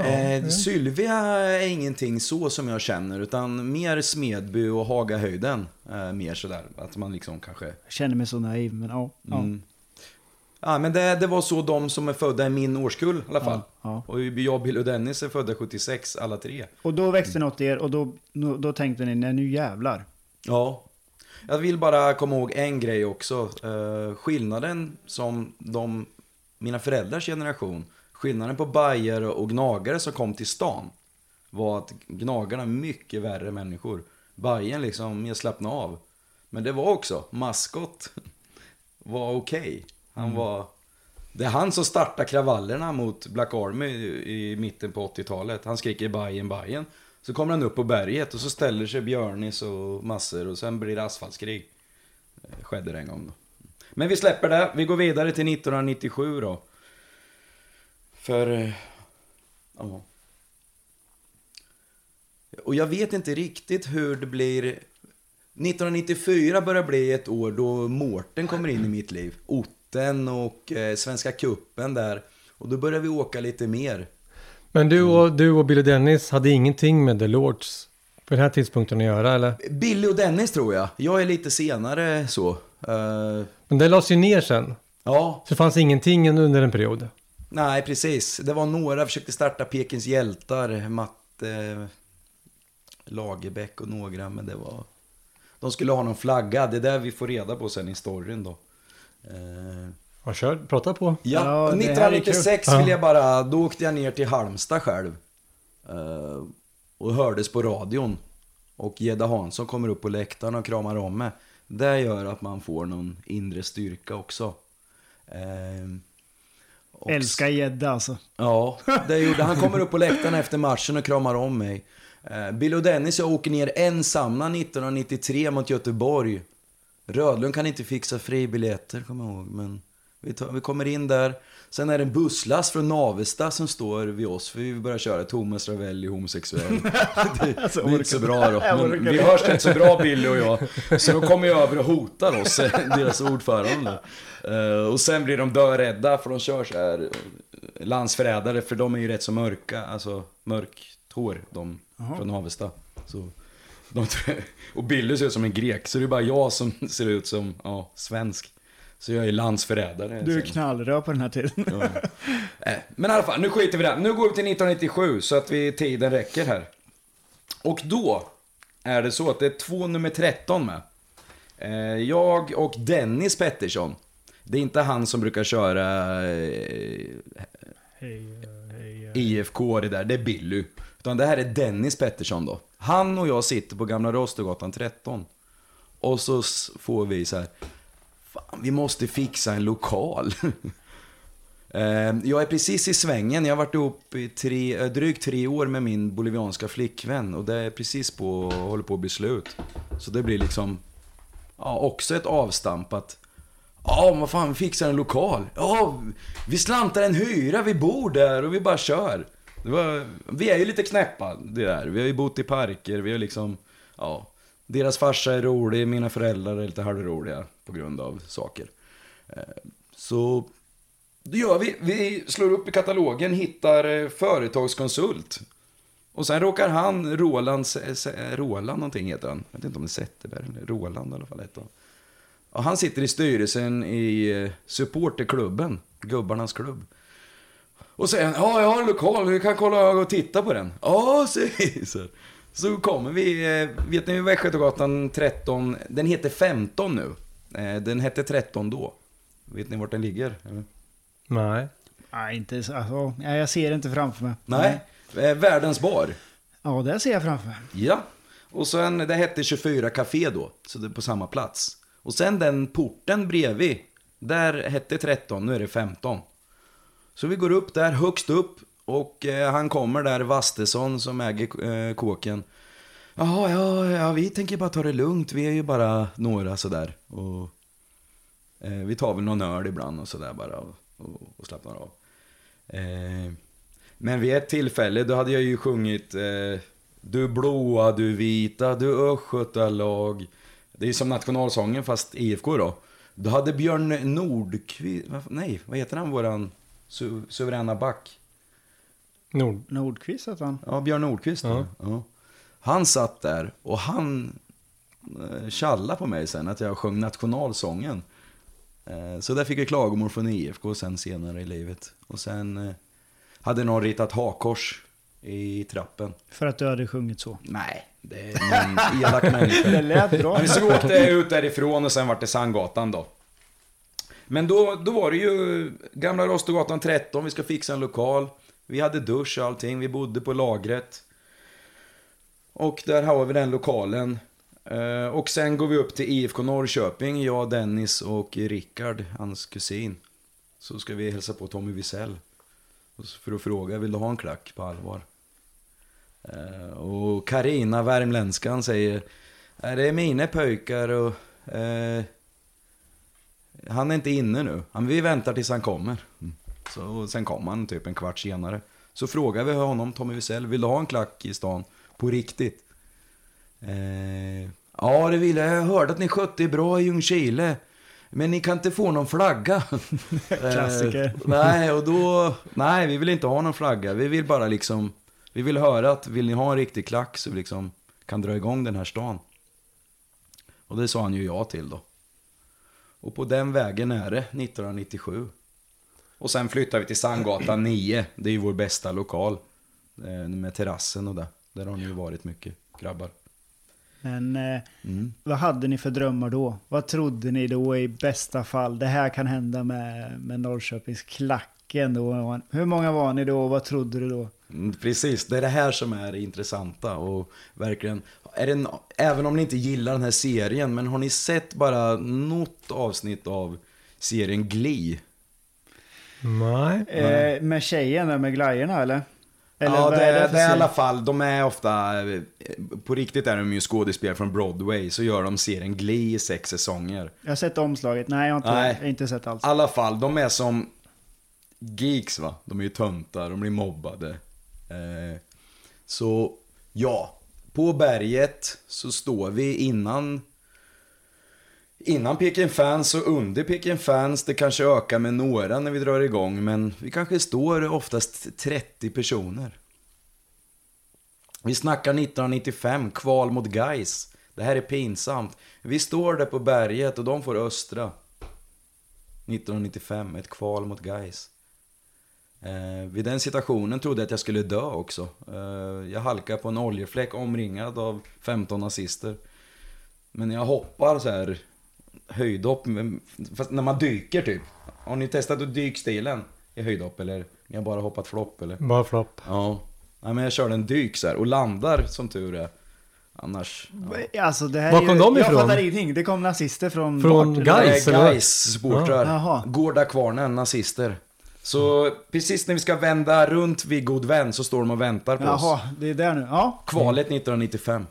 Eh, Sylvia är ingenting så som jag känner, utan mer Smedby och Hagahöjden. Eh, mer sådär, att man liksom kanske... Jag känner mig så naiv men ja. ja. Mm. Ja, men det, det var så de som är födda i min årskull i alla fall. ja. Och jag, Bill och Dennis är födda 76, alla tre. Och då växte något i er och då, då, tänkte ni, nej nu jävlar. Ja. Jag vill bara komma ihåg en grej också. Eh, skillnaden som de, mina föräldrars generation, skillnaden på bajare och gnagare som kom till stan var att gnagarna är mycket värre människor. Bajen liksom mer slappna av. Men det var också, maskot var okej. Han var... Det är han som startar kravallerna mot Black Army i, i mitten på 80-talet. Han skriker Bajen, Bajen. Så kommer han upp på berget och så ställer sig Björnis och massor och sen blir det asfaltskrig. Eh, Skedde det en gång då. Men vi släpper det. Vi går vidare till 1997 då. För... eh, Ja. Och jag vet inte riktigt hur det blir. 1994 börjar bli ett år då Mårten kommer in i mitt liv. Otten och eh, Svenska Kuppen där. Och då börjar vi åka lite mer. Men du och, du och Billy Dennis hade ingenting med The Lords på den här tidpunkten att göra eller? Billy och Dennis tror jag. Jag är lite senare så. Eh, Men det lades ju ner sen. ja, Så det fanns ingenting under en period. nej precis. Det var några försökte starta Pekins hjältar. Matte Lagerbäck och några. Men det var... De skulle ha någon flagga. Det är där vi får reda på sen i storyn då. Eh, Ja, kör, prata på. Ja, Ja, det här är 1996 kul. vill jag bara, då åkte jag ner till Halmstad själv. Eh, och hördes på radion. Och Gedda Hansson kommer upp på läktaren och kramar om mig. Det gör att man får någon inre styrka också. Eh, och- Älskar gädda alltså. Ja, det gjorde han. kommer upp på läktaren efter matchen och kramar om mig. Eh, Bill och Dennis och jag åker ner ensamma 1993 mot Göteborg. Rödlund kan inte fixa fribiljetter, kommer jag ihåg. Men vi, tar, vi kommer in där. Sen är det en busslast från Navesta som står vid oss. För vi börjar köra Thomas Ravelli homosexuell. det, det är inte så bra då. Men vi hörs inte så bra Billy och jag. Så de kommer ju över och hotar oss, deras ordförande. Eh, och sen blir de dörädda för de kör så här eh, landsförrädare. För de är ju rätt så mörka, alltså mörkt hår, de från Avesta. Så de, och Billy ser ut som en grek, så det är bara jag som ser ut som, ja, svensk. Så jag är landsförrädare. Du är knallröd på den här tiden. Ja. Eh, Men i alla fall, nu skiter vi det. Nu går vi till 1997 så att vi, tiden räcker här. Och då är det så att det är två nummer 13 med. Eh, Jag och Dennis Pettersson. Det är inte han som brukar köra eh, IFK det där, det är Billy. Utan det här är Dennis Pettersson då. Han och jag sitter på Gamla Rostogatan 13. Och så får vi så här. Fan, vi måste fixa en lokal. Ehm, jag är precis i svängen. Jag har varit ihop i tre, eh, drygt tre år med min bolivianska flickvän. Och det är precis på, håller på att bli slut. Så det blir liksom ja, också ett avstamp att Ja, vad fan, vi fixar en lokal. Ja, vi slantar en hyra, vi bor där och vi bara kör. Det var, vi är ju lite knäppa, det där. Vi har ju bott i parker, vi har liksom, ja. Deras farsa är rolig, mina föräldrar är lite halvroliga på grund av saker. Eh, så, det gör vi. Vi slår upp i katalogen, hittar eh, företagskonsult. Och sen råkar han, Roland, Roland någonting heter han. Jag vet inte om det är Zetterberg eller Roland i alla fall heter han. Och han sitter i styrelsen i eh, supporterklubben, gubbarnas klubb. Och säger han, ja jag har en lokal, vi kan kolla och titta på den. Ja, säger så. Så kommer vi, eh, vet ni Västgötagatan 13, den heter 15 nu. Eh, Den hette 13 då. Vet ni vart den ligger? eller? Nej. Nej, inte så. Alltså, nej, jag ser det inte framför mig. Nej. Eh, Världens bar. Ja, det ser jag framför mig. Ja. Och sen, det hette 24 Café då, så det är på samma plats. Och sen den porten bredvid, där hette 13, nu är det 15. Så vi går upp där, högst upp, och eh, han kommer där, Vastesson som äger eh, kåken. Jaha, ja, ja, vi tänker bara ta det lugnt, vi är ju bara några sådär. Och, eh, vi tar väl någon öl ibland och sådär bara och, och, och slappnar av. Eh, men vid ett tillfälle, då hade jag ju sjungit eh, Du blåa, du vita, du östgötalag. Det är ju som nationalsången fast IFK då. Då hade Björn Nordqvist, nej, vad heter han, våran su suveräna back? Nord. Nordqvist hette han. Ja, Björn Nordqvist. Ja. Ja. Han satt där och han eh, tjallade på mig sen att jag sjöng nationalsången. Eh, så där fick jag klagomål från IFK sen senare i livet. Och sen eh, hade någon ritat hakkors i trappen. För att du hade sjungit så. Nej, det är en elak människa. Det lät bra. Men så åkte ut därifrån och sen vart det Sandgatan då. Men då, då var det ju Gamla Rostogatan 13, vi ska fixa en lokal. Vi hade dusch och allting, vi bodde på lagret. Och där har vi den lokalen. Eh, och sen går vi upp till IFK Norrköping, jag, Dennis och Rickard, hans kusin. Så ska vi hälsa på Tommy Wisell. För att fråga, vill du ha en klack på allvar? Eh, och Karina värmländskan säger, är det är mina pojkar och eh, han är inte inne nu. Han, vi väntar tills han kommer. Mm. Så sen kom han typ en kvart senare. Så frågar vi honom, Tommy Wiesell, vill du ha en klack i stan? På riktigt? Eh, ja, det vill jag. Jag hörde att ni skötte er bra i Ljungskile. Men ni kan inte få någon flagga. Klassiker. Eh, nej, och då... Nej, vi vill inte ha någon flagga. Vi vill bara liksom... Vi vill höra att vill ni ha en riktig klack så vi liksom kan dra igång den här stan. Och det sa han ju ja till då. Och på den vägen är det 1997. Och sen flyttar vi till Sandgatan 9. Det är ju vår bästa lokal. eh, Med terrassen och det. Där har ni ju varit mycket, grabbar. Men eh, Mm. vad hade ni för drömmar då? Vad trodde ni då i bästa fall? Det här kan hända med, med Norrköpings klacken då. Hur många var ni då och vad trodde du då? Mm, Precis, det är det här som är det intressanta och verkligen, är det, även om ni inte gillar den här serien, men har ni sett bara något avsnitt av serien Glee? Nej. Eh, med tjejen med glajjorna eller? Eller ja, det, är för det är i alla fall, de är ofta, eh, på riktigt är de ju skådespelare från Broadway, så gör de serien Glee i sex säsonger. Jag har sett omslaget. Nej, jag har inte, Nej. Jag har inte sett alls. I alla fall, de är som geeks va. De är ju töntar, de blir mobbade. Eh, så ja, på berget så står vi innan Innan Peking Fans och under Peking Fans, det kanske ökar med några när vi drar igång, men vi kanske står oftast 30 personer. Vi snackar 1995, kval mot Guys. Det här är pinsamt. Vi står där på berget och de får Östra. 1995, ett kval mot Guys. Eh, vid den situationen trodde jag att jag skulle dö också. Eh, jag halkar på en oljefläck omringad av 15 nazister. Men jag hoppar så här höjdhopp, fast när man dyker typ. Har ni testat dykstilen i höjdhopp eller? Ni har bara hoppat flopp eller? Bara flopp. Ja. Nej men jag körde en dyk så här och landar som tur är. Annars... Ja. Alltså, det här Var kom ju, de ifrån? Jag fattar ingenting. Det kom nazister från... Från? Gais? Guys, eller vad? guys supportrar. Jaha. Gårdakvarnen, nazister. Så precis när vi ska vända runt vid God Vän så står de och väntar på oss. Jaha, det är där nu. Ja, Kvalet 1995.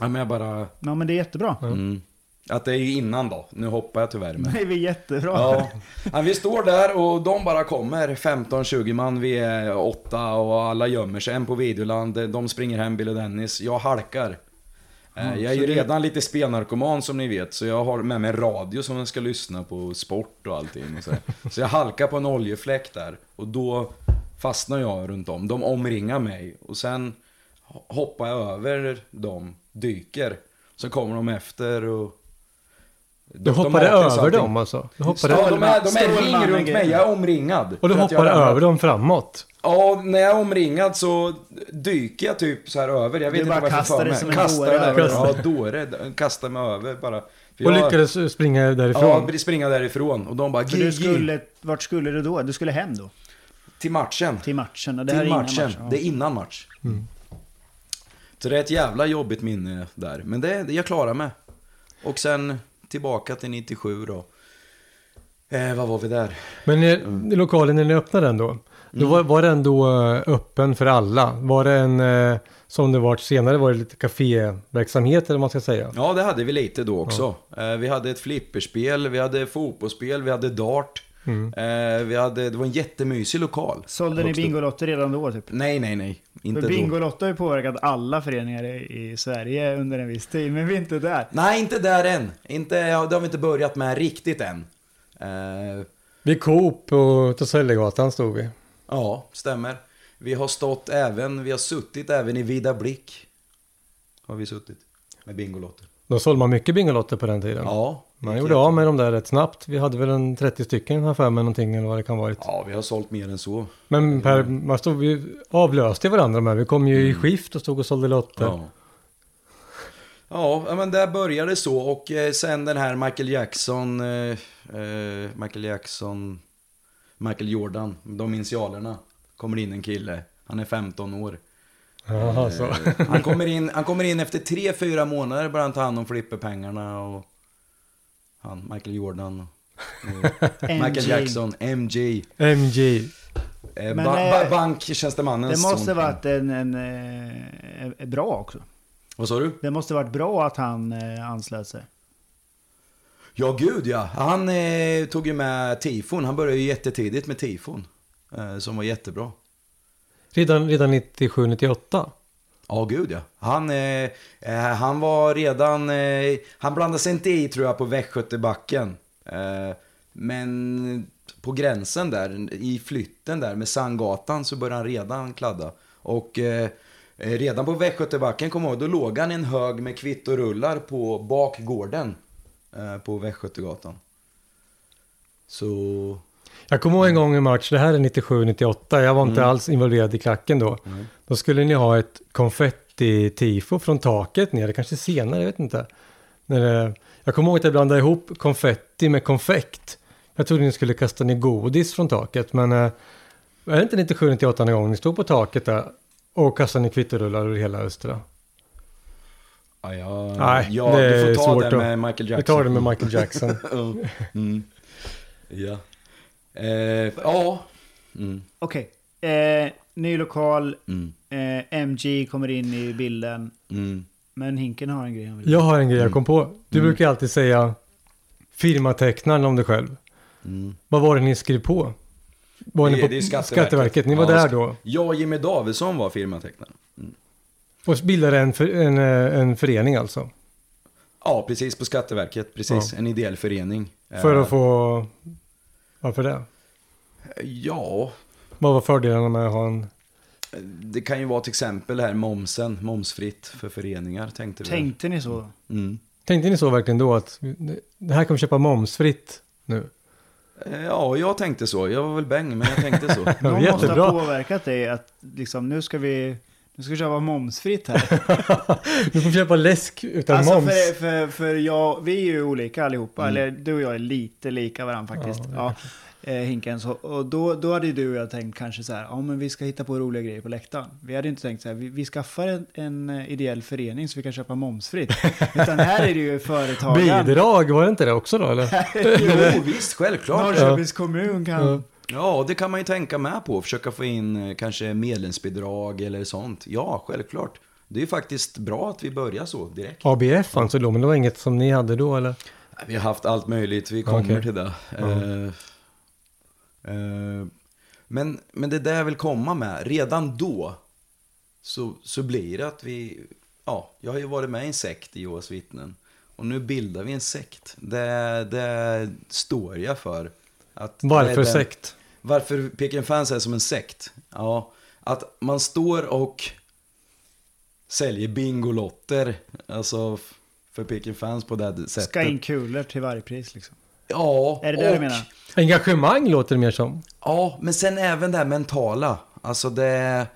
Ja men jag bara... ja men det är jättebra. Mm. Att det är ju innan då. Nu hoppar jag tyvärr men... Det är jättebra. Ja. ja, vi står där och de bara kommer, 15-20 man, vi är åtta och alla gömmer sig. En på videoland, de springer hem, Bill och Dennis. Jag halkar. Eh, jag är ju det- redan lite spelnarkoman som ni vet, så jag har med mig radio som jag ska lyssna på sport och allting. Och så, så jag halkar på en oljefläck där och då fastnar jag runt om. De omringar mig och sen hoppar jag över dem, dyker. Så kommer de efter och... Du hoppade över allting. dem alltså? Du hoppade, Ja, de är, de är ring runt mig, jag är omringad. och du hoppade ramlat- över dem framåt? Ja, när jag är omringad så dyker jag typ så här över. Jag vet Du inte bara vad jag får kastar för dig mig. som en kastar dåre över. över. Ja, dåre. Kastar mig över bara. För Och jag- lyckades springa därifrån. Ja, springa därifrån. Och de bara, För du skulle, vart skulle du då? Du skulle hem då? Till matchen. Till matchen? Och det här Till matchen. matchen. Det är innan match. Mm. Så det är ett jävla jobbigt minne där. Men det, jag klarar mig. Och sen tillbaka till 97 då. Eh, vad var vi där? Men när, Mm. i lokalen när ni öppnade den då. Då var, var den då eh, öppen för alla? Var det en, eh, som det varit senare, var det lite kaféverksamhet eller vad man ska säga? Ja, det hade vi lite då också. Eh, vi hade ett flipperspel, vi hade fotbollsspel, vi hade dart. Mm. Eh, vi hade, det var en jättemysig lokal. Sålde ni. Bingolotter redan då typ? Nej, nej, nej. Inte. Bingolotto har ju påverkat alla föreningar i, Sverige under en viss tid, men vi är inte där. Nej, inte där än. Inte, det har vi inte börjat med riktigt än. Eh, Vid Coop och Tosellagatan stod vi. ja, stämmer. Vi har stått även, vi har suttit även i Vida Blick. Har vi suttit. Med Bingolotter. Då sålde man mycket Bingolotter på den tiden. Ja. Man gjorde av med dem där rätt snabbt. Vi hade väl en 30 stycken här för mig någonting eller vad det kan varit. Ja, vi har sålt mer än så. Men per, man stod, vi avlöste varandra med. Vi kom ju i skift och stod och sålde lotter. Ja. Ja, men där började det så och eh, sen den här Michael Jackson, eh, eh, Michael Jackson, Michael Jordan, de initialerna. Kommer in en kille, han är 15 år. Jaha, så. Eh, han, kommer in, han kommer in efter 3-4 månader börjar han ta hand om flipperpengarna och han, Michael Jordan. Och Michael. Jackson, MJ, MJ. eh, Men, ba, eh, ba, banktjänstemannens Det måste varit en, en, eh, bra också. Vad sa du? Det måste varit bra att han eh, anslöt sig. Ja, gud ja. Han eh, tog ju med tifon. Han började ju jättetidigt med tifon. Eh, som var jättebra. Redan, redan 97-98. Ja, gud ja. Han, eh, eh, han var redan... Eh, han blandade sig inte i tror jag på Västgötebacken. Eh, men på gränsen där, i flytten där med Sandgatan så började han redan kladda. Och eh, eh redan på Västgötebacken, kom jag ihåg, då låg han i en hög med kvittorullar på bakgården. Eh, på Västgötegatan. Så... Jag kommer ihåg en gång i match, det här är 97-98, jag var inte Mm. alls involverad i klacken då. Då skulle ni ha ett konfetti-tifo från taket ner, kanske senare, jag vet inte. När jag kommer ihåg att jag blandade ihop konfetti med konfekt. Jag trodde ni skulle kasta ner godis från taket, men eh, är det inte 97-98 en gång ni stod på taket där och kastade ner kvittorullar ur hela Östra? Ja, ja, Nej, ja det du får ta det med Michael Jackson. Vi tar det med Michael Jackson. Ja. mm. Ja. Eh, ja. Mm. Okej. Eh, ny lokal. Mm. Eh, MG kommer in i bilden. Mm. Men Hinken har en grej han vill Jag har en grej jag kom på. Du Mm. brukar alltid säga firmatecknaren om dig själv. Mm. Vad var det ni skrev på? Var Det- ni på det är Skatteverket. Skatteverket? Ni var Ja, där då? Jag och Jimmy Davidsson var firmatecknare. Och bildade en, för, en, eh, en förening alltså? Ja, precis på Skatteverket. Precis, Ja. en ideell förening. För Eh, att få... Varför det? Ja, Vad var fördelarna med att ha en... det kan ju vara till exempel här momsen, momsfritt för föreningar tänkte vi. Tänkte ni så? Mm. Tänkte ni så verkligen då att det här kan vi köpa momsfritt nu? Ja, jag tänkte så. Jag var väl bäng, men jag tänkte så. Någon måste ha påverkat dig att liksom, nu ska vi... Nu ska vi köpa momsfritt här. Du får köpa läsk utan alltså moms. för, för, för jag, vi är ju olika allihopa. Mm. Eller du och jag är lite lika varandra faktiskt. Ja, Ja, eh, Hinken. Så, och då, då hade ju du och jag tänkt kanske så här, ja men vi ska hitta på roliga grejer på läktaren. Vi hade inte tänkt så här, vi, vi skaffar en, en eh, ideell förening så vi kan köpa momsfritt. Utan här är det ju företagaren. Bidrag, var det inte det också då eller? jo, visst, självklart. Norrköpings kommun kan... Ja. Det kan man ju tänka med på. Försöka få in eh, kanske medlemsbidrag eller sånt. Ja, självklart. Det är ju faktiskt bra att vi börjar så direkt. ABF alltså då, men det var inget som ni hade då eller? Vi har haft allt möjligt, vi kommer Okej. till det. Ja. Eh, eh, men, men det där jag vill komma med, redan då så, så blir det att vi, ja, jag har ju varit med i en sekt i Jehovas vittnen. Och nu bildar vi en sekt. Det, det står jag för. Att det Varför den- sekt? Varför Peking Fans är som en sekt? Ja, att man står och säljer Bingolotter, alltså för Peking Fans på det här sättet. Ska in kulor till varje pris liksom. Ja, Är det det och, du menar? Engagemang låter det mer som. Ja, men sen även det här mentala. Alltså det,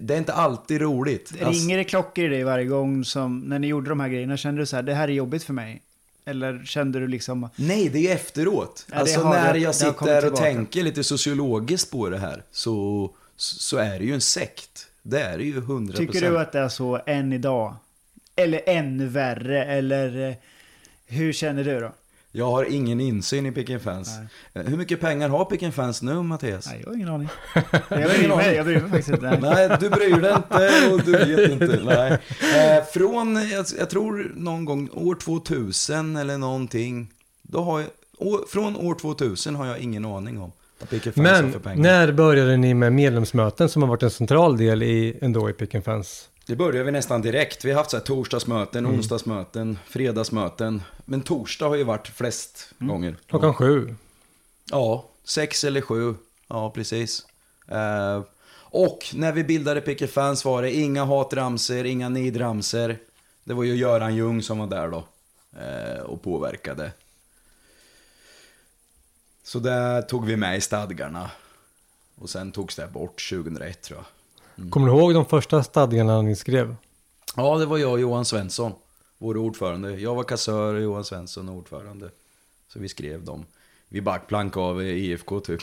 det är inte alltid roligt. Alltså, Ringer det klockor i dig varje gång som, när ni gjorde de här grejerna, kände du så här, det här är jobbigt för mig? Eller kände du liksom... Nej, det är ju efteråt. Ja, alltså har- när jag sitter och tänker lite sociologiskt på det här så, så är det ju en sekt. Det är det ju 100%. Tycker du att det är så än idag? Eller ännu värre? Eller eh, hur känner du då? Jag har ingen insyn i Picken Fans. Eh, Hur mycket pengar har Picken Fans nu, Mattias? Nej, jag har ingen aning. Jag bryr mig, jag bryr mig faktiskt inte. Nej. Du bryr dig inte och du vet inte. Nej. Eh, från, jag, jag tror någon gång år 2000 eller någonting. Då har jag, från år 2000 har jag ingen aning om Men när började ni med medlemsmöten som har varit en central del i, ändå i Pick Fans? Det börjar vi nästan direkt. Vi har haft så här torsdagsmöten, Mm. onsdagsmöten, fredagsmöten. Men torsdag har ju varit flest Mm. gånger. Klockan sju. Ja, sex eller sju. Ja, precis. Eh, och när vi bildade Picket Fans var det inga hatramser, inga nidramser. Det var ju Göran Ljung som var där då. Eh, och påverkade. Så det tog vi med i stadgarna. Och sen togs det bort 2001 tror jag. Kommer du ihåg de första stadgarna ni skrev? Ja, det var jag och Johan Svensson, vår ordförande. Jag var kassör och Johan Svensson ordförande. Så vi skrev dem. Vi backplank av IFK typ.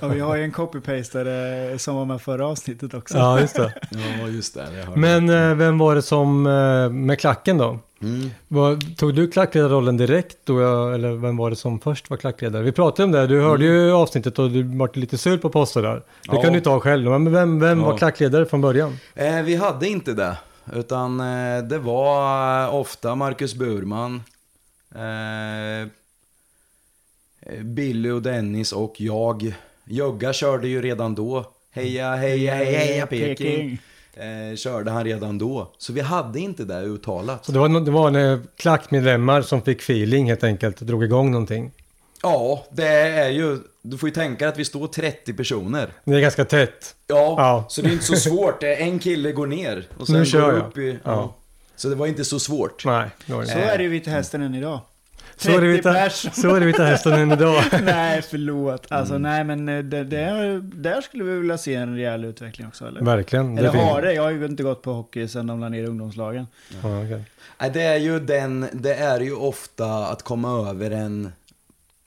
Och vi har ju en copy-pastare som var med förra avsnittet också. Ja, just det. ja, just det. Men eh, vem var det som, eh, med klacken då? Mm. Var, tog du klackledarrollen direkt då, eller vem var det som först var klackledare? Vi pratade om det, du hörde ju avsnittet och du var lite sur på poster där. Det Ja. kan du ta själv, men vem, vem Ja. var klackledare från början? Eh, vi hade inte det. Utan eh, det var eh, ofta Marcus Burman. Eh, Billy och Dennis och jag. Jögga körde ju redan då. Heja, heja, heja, heja Peking. Eh, körde han redan då. Så vi hade inte det uttalat. Så det var, det var en, klackmedlemmar som fick feeling helt enkelt och drog igång någonting. Ja, det är ju... Du får ju tänka att vi står 30 personer. Det är ganska tätt. Ja, Ja. så det är inte så svårt. En kille går ner och sen Nu går kör jag. upp i... Ja. Ja. Så det var inte så svårt. Nej, det var det Så är det ju Vita Hästen än idag. Så är det 30 vita, så är det vita hästen än idag. nej, förlåt. Alltså Mm. nej, men eh, det, där, där skulle vi vilja se en rejäl utveckling också, eller? Verkligen. Eller finns- har det? Jag har ju inte gått på hockey sedan de la ner ungdomslagen. Ja. Nej, det är ju den, det är ju ofta att komma över en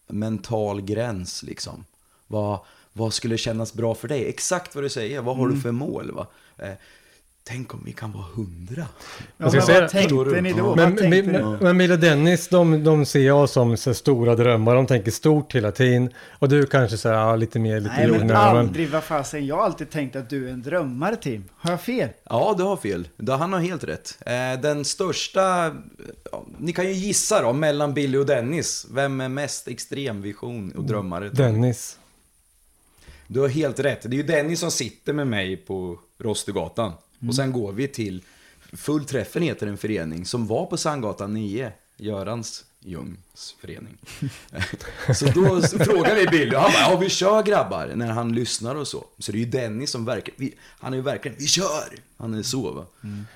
mental gräns liksom. Vad, vad skulle kännas bra för dig? Exakt vad du säger, vad Mm. har du för mål va? Tänk om vi kan vara hundra? Ja, men säga- vad tänkte ni då? Men, men, men, och Dennis, de, de ser jag som så stora drömmar. De tänker stort hela tiden. Och du kanske så här, ja, lite mer, lite Nej, men jordnära. Men, aldrig, vad fasen. Jag har alltid tänkt att du är en drömmare, Tim. Har jag fel? Ja, du har fel. Du- Han har helt rätt. Eh, den största, ni kan ju gissa då, mellan Billy och Dennis. Vem är mest extremvision och drömmare? Dennis. Du har helt rätt. Det är ju Dennis som sitter med mig på Rostugatan. Och sen går vi till Fullträffen heter en förening som var på Sandgatan 9. Görans Ljungs förening. så då så frågar vi Billy och han bara, ja vi kör grabbar. När han lyssnar och så. Så det är ju Dennis som verkligen, han är ju verkligen, vi kör! Han är så va.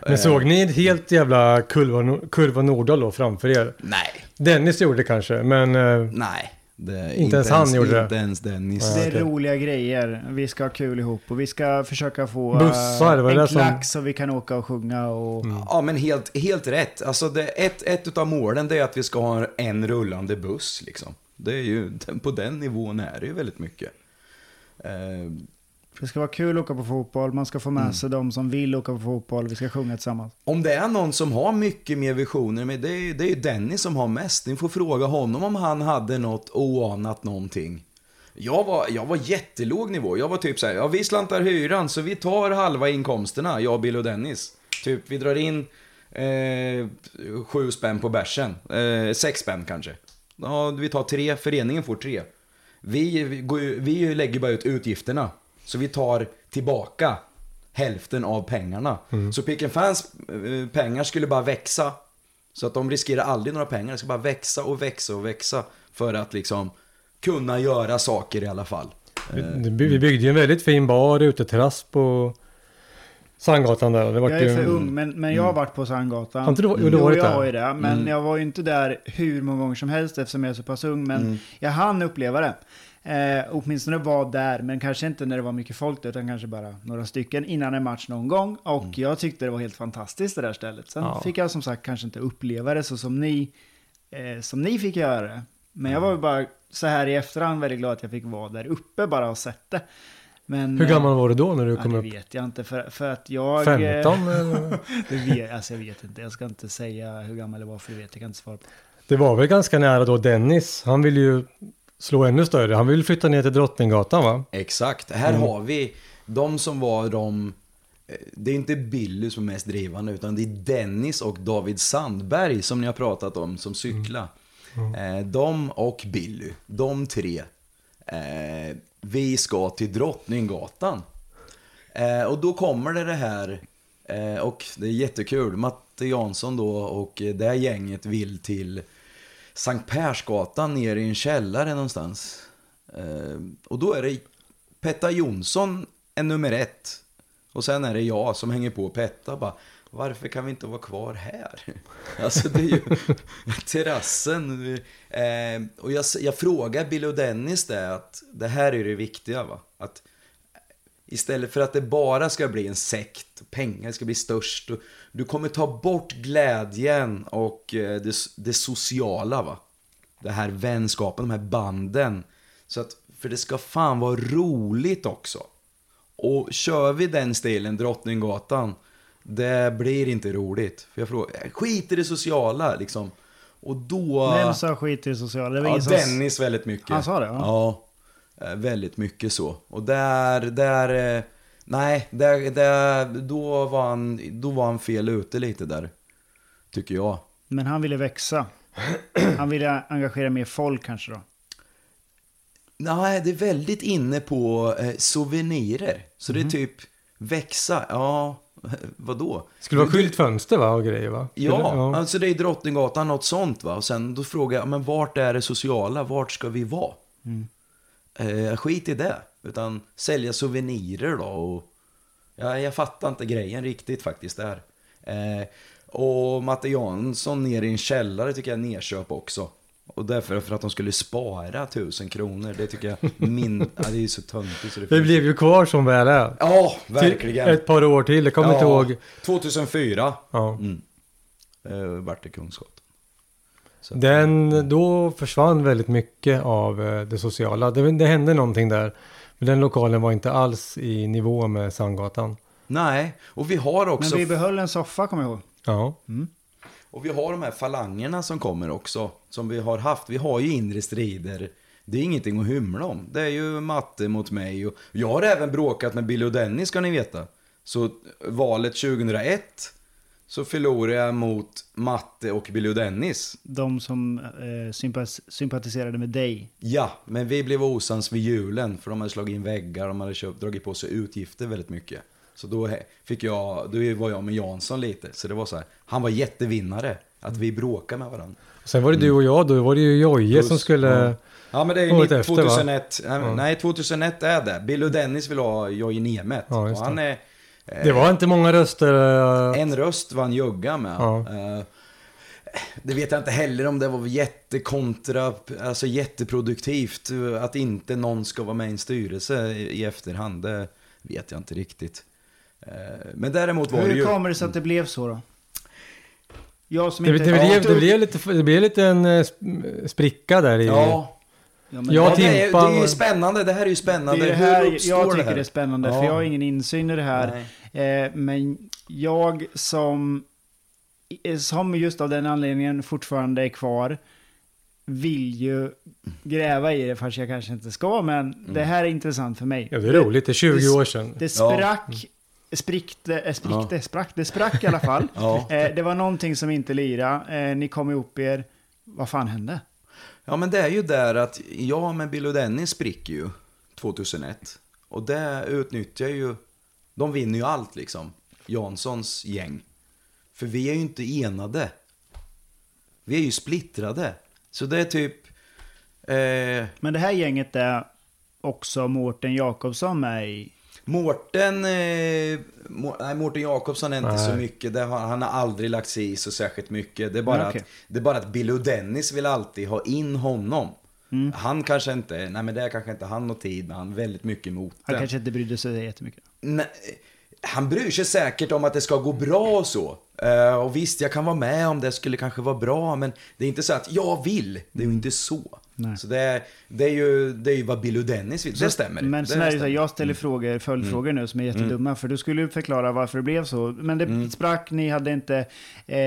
Men såg ni ett helt jävla kurva, kurva Nordahl då framför er? Nej, Dennis gjorde det kanske, men... eh, nej. Det, Inte ens han gjorde det. Inte ens Dennis. Det är okej. roliga grejer. Vi ska ha kul ihop och vi ska försöka få eh, Bussar, det var en det som- klack så vi kan åka och sjunga och... Ja men helt, helt rätt. Alltså det, ett, ett utav målen det är att vi ska ha en rullande buss liksom. Det är ju, på den nivån är det ju väldigt mycket. Det ska vara kul att åka på fotboll, man ska få med sig de som vill åka på fotboll, vi ska sjunga tillsammans. om det är någon som har mycket mer visioner, men det är, det är ju Dennis som har mest. Ni får fråga honom om han hade något oanat någonting. Jag var, jag var jättelåg nivå. Jag var typ så här, ja vi slantar hyran så vi tar halva inkomsterna, jag, Bill och Dennis. Typ vi drar in eh, sju spänn på bärsen. Eh, sex spänn kanske. Ja, vi tar tre, föreningen får tre. Vi, vi, vi lägger bara ut utgifterna. Så vi tar tillbaka hälften av pengarna. Så Pick Fans eh, pengar skulle bara växa. Så att de riskerar aldrig några pengar. Det ska bara växa och växa och växa. För att liksom kunna göra saker i alla fall. vi, vi byggde ju en väldigt fin bar, uteterrass på Sandgatan där. Det var Jag är ju... för ung, men, men jag har varit på Sandgatan. Har inte du- jo, du varit jag där. det. Men jag var ju inte där hur många gånger som helst eftersom jag är så pass ung. Men jag hann uppleva det. Eh, åtminstone var där, men kanske inte när det var mycket folk, utan kanske bara några stycken innan en match någon gång. Och Mm. jag tyckte det var helt fantastiskt det där stället. Sen Ja. fick jag som sagt kanske inte uppleva det så som ni, eh, som ni fick göra det. Men jag var ju bara så här i efterhand väldigt glad att jag fick vara där uppe bara och sett det. Men, Hur eh, gammal var du då när du Ja, kom det upp? vet jag inte, för, för att jag... eh, 15 eller? Det vet, alltså jag vet inte, jag ska inte säga hur gammal jag var för det vet jag kan inte svara på. Det var väl ganska nära då Dennis. Han ville ju slå ännu större. Han ville flytta ner till Drottninggatan va? Exakt. Här har vi de som var de... eh, Det är inte Billy som är mest drivande utan det är Dennis och David Sandberg som ni har pratat om som cykla. Eh, de och Billy, de tre. Eh, vi ska till Drottninggatan. Och då kommer det det här, och det är jättekul, Matte Jansson då och det här gänget vill till Sankt Persgatan ner i en källare någonstans. Eh, och då är det Petta Jonsson är nummer ett. Och sen är det jag som hänger på Petta bara, varför kan vi inte vara kvar här? Alltså det är ju terrassen. Eh, och jag, jag frågar Bill och Dennis det, att det här är det viktiga va. Att Istället för att det bara ska bli en sekt, pengar ska bli störst. Du kommer ta bort glädjen och eh, det, det sociala va. Det här vänskapen, de här banden. Så att, för det ska fan vara roligt också. Och kör vi den stilen, Drottninggatan, det blir inte roligt. För jag frågar, skit i det sociala liksom. Och då... Vem sa skit i det sociala? Det Ja, som- Dennis väldigt mycket. Han sa det, ja. Ja, väldigt mycket så. Och där, där, eh, nej, där, där, då, var han, då var han fel ute lite där. Tycker jag. Men han ville växa. Han ville engagera mer folk kanske då. Nej, det är väldigt inne på eh, souvenirer. Så Mhm. det är typ växa, ja, vadå? Skulle vara skyltfönster va och grejer va? Ja, Eller? alltså det är Drottninggatan, något sånt va. Och sen då frågar jag, men vart är det sociala? Vart ska vi vara? Mm. Eh, skit i det. Utan sälja souvenirer då. Och, ja, jag fattar inte grejen riktigt faktiskt där. Eh, och Matte Jansson ner i en källare tycker jag är nerköp också. Och därför för att de skulle spara tusen kronor. Det tycker jag, min, ja, det är så töntigt så det finns- blev ju kvar som väl är. Ja, Till verkligen. Ett par år till, jag kommer inte ihåg. 2004 Ja. mm. eh, vart det Kungsgatan. Den, då försvann väldigt mycket av eh, det sociala. Det, det hände någonting där. Men den lokalen var inte alls i nivå med Sandgatan. Nej, och vi har också... Men vi behöll en soffa kommer jag ihåg. Ja. Och vi har de här falangerna som kommer också. Som vi har haft. Vi har ju inre strider. Det är ingenting att hymla om. Det är ju matte mot mig. Och jag har även bråkat med Billy och Dennis ska ni veta. Så valet 2001 så förlorade jag mot matte och Billy och Dennis. De som eh, sympas- sympatiserade med dig. Ja, men vi blev osams vid julen för de hade slagit in väggar, de hade köpt, dragit på sig utgifter väldigt mycket. Så då fick jag, då var jag med Jansson lite, så det var så här, han var jättevinnare, att vi bråkade med varandra. Sen var det du och jag, då var det ju Jojje som skulle... ja. Ja men det är ju Året nitt- efter, va? 2001, nej, nej 2001 är det. Bill och Dennis vill ha Jojje Niemet. Ja, och han är, Det var inte många röster. eh, en röst vann Jugga med. Ja. Eh, Det vet jag inte heller om det var jättekontra, alltså jätteproduktivt. Att inte någon ska vara med i en styrelse i efterhand, det vet jag inte riktigt. Eh, Men däremot var det Hur ju... kommer det sig att det blev så då? Jag som Det, inte... det, Ja, blev, det, blev lite, det blev lite en sp- spricka där i... Ja, Ja, men Jag ja det- det, är, det är ju spännande. Det här är ju det spännande. är det Hur här uppstår jag det tycker här? det är spännande, Ja. för jag har ingen insyn i det här. Eh, men jag som, som just av den anledningen fortfarande är kvar, vill ju gräva i det fast jag kanske inte ska. Men det här är intressant för mig. Ja, det är roligt. Det är 20 det- år sedan. Det sprack, sprickte, eh, sprickte, Ja. sprack, det sprack i alla fall. Ja. Eh, det var någonting som inte lirade. Eh, ni kom ihop er. Vad fan hände? Ja men det är ju där att jag med Bill och Dennis spricker ju 2001. Och det utnyttjar ju, de vinner ju allt liksom. Janssons gäng. För vi är ju inte enade. Vi är ju splittrade. Så det är typ, eh, Men det här gänget är också Mårten Jakobsson med i. Mårten, eh, Må, nej, Mårten Jakobsson är inte Nej. så mycket. Det han har aldrig lagt sig i så särskilt mycket. Det är bara, Nej, okej. att, det är bara att Bill och Dennis vill alltid ha in honom. Han kanske inte, nej men det är kanske inte han har tid med, han är väldigt mycket emot Han det. kanske inte brydde sig jättemycket. Nej, han bryr sig säkert om att det ska gå bra och så. Eh, och visst, jag kan vara med om det skulle kanske vara bra, men det är inte så att jag vill. Det är ju inte så. Nej. Så det är, det, är ju, det är ju vad Bill och Dennis vill. Det stämmer. Men det sen är det så här, jag ställer frågor, följdfrågor nu som är jättedumma. För du skulle ju förklara varför det blev så. Men det sprack, ni hade inte... Eh,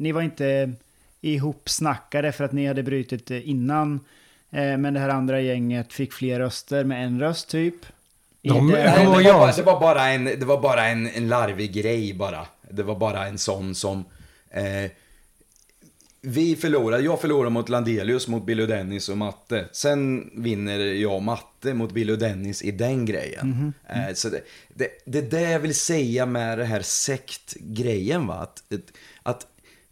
ni var inte ihopsnackade för att ni hade brutit det innan. Eh, men det här andra gänget fick fler röster med en röst typ. De- I det- jag Nej, kommer ihåg det, var jag. bara, det var bara en, det var bara en, en larvig grej bara. Det var bara en sån som... Eh, vi förlorade, jag förlorade mot Landelius, mot Bill och Dennis och Matte. Sen vinner jag och Matte mot Bill och Dennis i den grejen. Eh, så det, det, det är det jag vill säga med det här sektgrejen va. Att, att,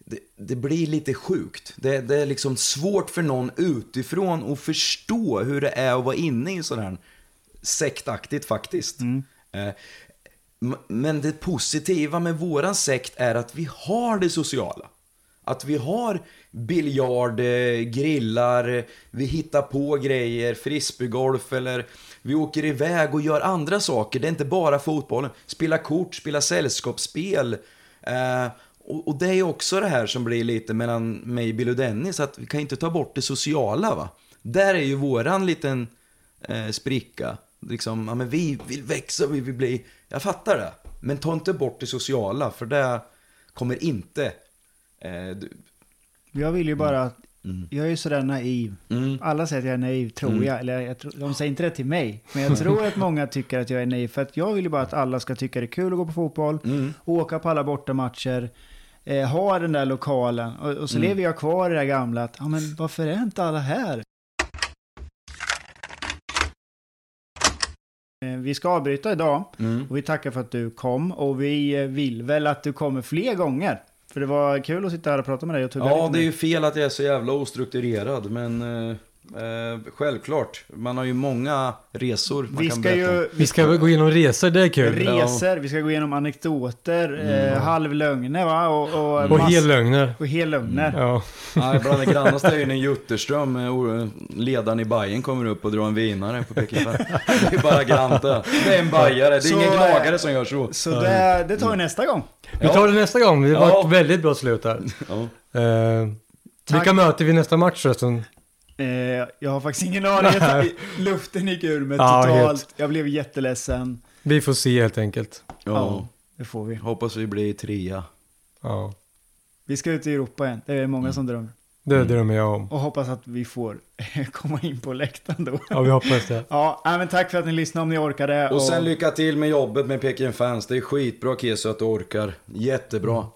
det, det blir lite sjukt. Det, det är liksom svårt för någon utifrån att förstå hur det är att vara inne i sån här sektaktigt faktiskt. Eh, m- Men det positiva med våran sekt är att vi har det sociala. Att vi har biljard, grillar, vi hittar på grejer, frisbeegolf eller vi åker iväg och gör andra saker. Det är inte bara fotbollen. Spela kort, spela sällskapsspel. Eh, och, och det är också det här som blir lite mellan mig, Bill och Dennis, att vi kan inte ta bort det sociala va. Där är ju våran liten eh, spricka. Liksom, ja men vi vill växa, vi vill bli... Jag fattar det. Men ta inte bort det sociala, för det kommer inte... Eh, du, Jag vill ju bara... att- Jag är ju sådär naiv. mm, Alla säger att jag är naiv, tror jag. Eller jag tror, de säger inte det till mig. Men jag tror att många tycker att jag är naiv. För att jag vill ju bara att alla ska tycka det är kul att gå på fotboll. mm, Åka på alla bortamatcher. Eh, ha den där lokalen. Och, och så Mm. lever jag kvar i det där gamla att, ja men varför är inte alla här? Eh, Vi ska avbryta idag mm. och vi tackar för att du kom och vi eh, vill väl att du kommer fler gånger. För det var kul att sitta här och prata med dig och tugga Ja, lite det är ju fel att jag är så jävla ostrukturerad, men eh, självklart. Man har ju många resor man Vi kan ska berätta om. ju... Vi ska väl gå igenom resor, det är kul. Resor, vi ska gå igenom anekdoter, eh, halvlögner va? Och, och, Och mass- hellögner. och hellögner. Ja. Nej, bland det grannaste är ju när Jutterström, eh, ledaren i Bajen kommer upp och drar en vinare på Peking Det är bara grant det. Är en bajare, det är Så, ingen eh, gnagare som gör så. Så det, det tar vi nästa gång. Vi tar det nästa gång. Det var Ja. ett väldigt bra slut här. Ja. Eh, vilka möter vi nästa match förresten? Eh, jag har faktiskt ingen aning. Luften gick ur mig Ja, totalt. helt. Jag blev jätteledsen. Vi får se helt enkelt. Ja. Det får vi. Hoppas vi blir trea. Ja, Vi ska ut i Europa igen. Det är många Mm. som drömmer. det drömmer jag om. Och hoppas att vi får komma in på läktaren då. Ja, vi hoppas det. Ja, men tack för att ni lyssnade om ni orkade. Och sen lycka till med jobbet med Peking Fans. Det är skitbra Keso att du orkar. Jättebra.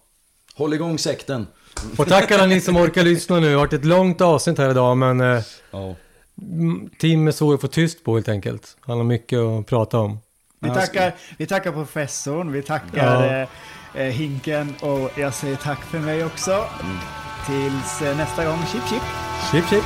Håll igång sekten. Och tack alla ni som orkar lyssna nu. Det har varit ett långt avsnitt här idag, men eh, Ja. mm, Tim är svår att få tyst på helt enkelt. Han har mycket att prata om. vi, tackar, vi tackar professorn, vi tackar Ja. eh, eh, Hinken och jag säger tack för mig också. Tills eh, nästa gång, chip chip. Chip chip!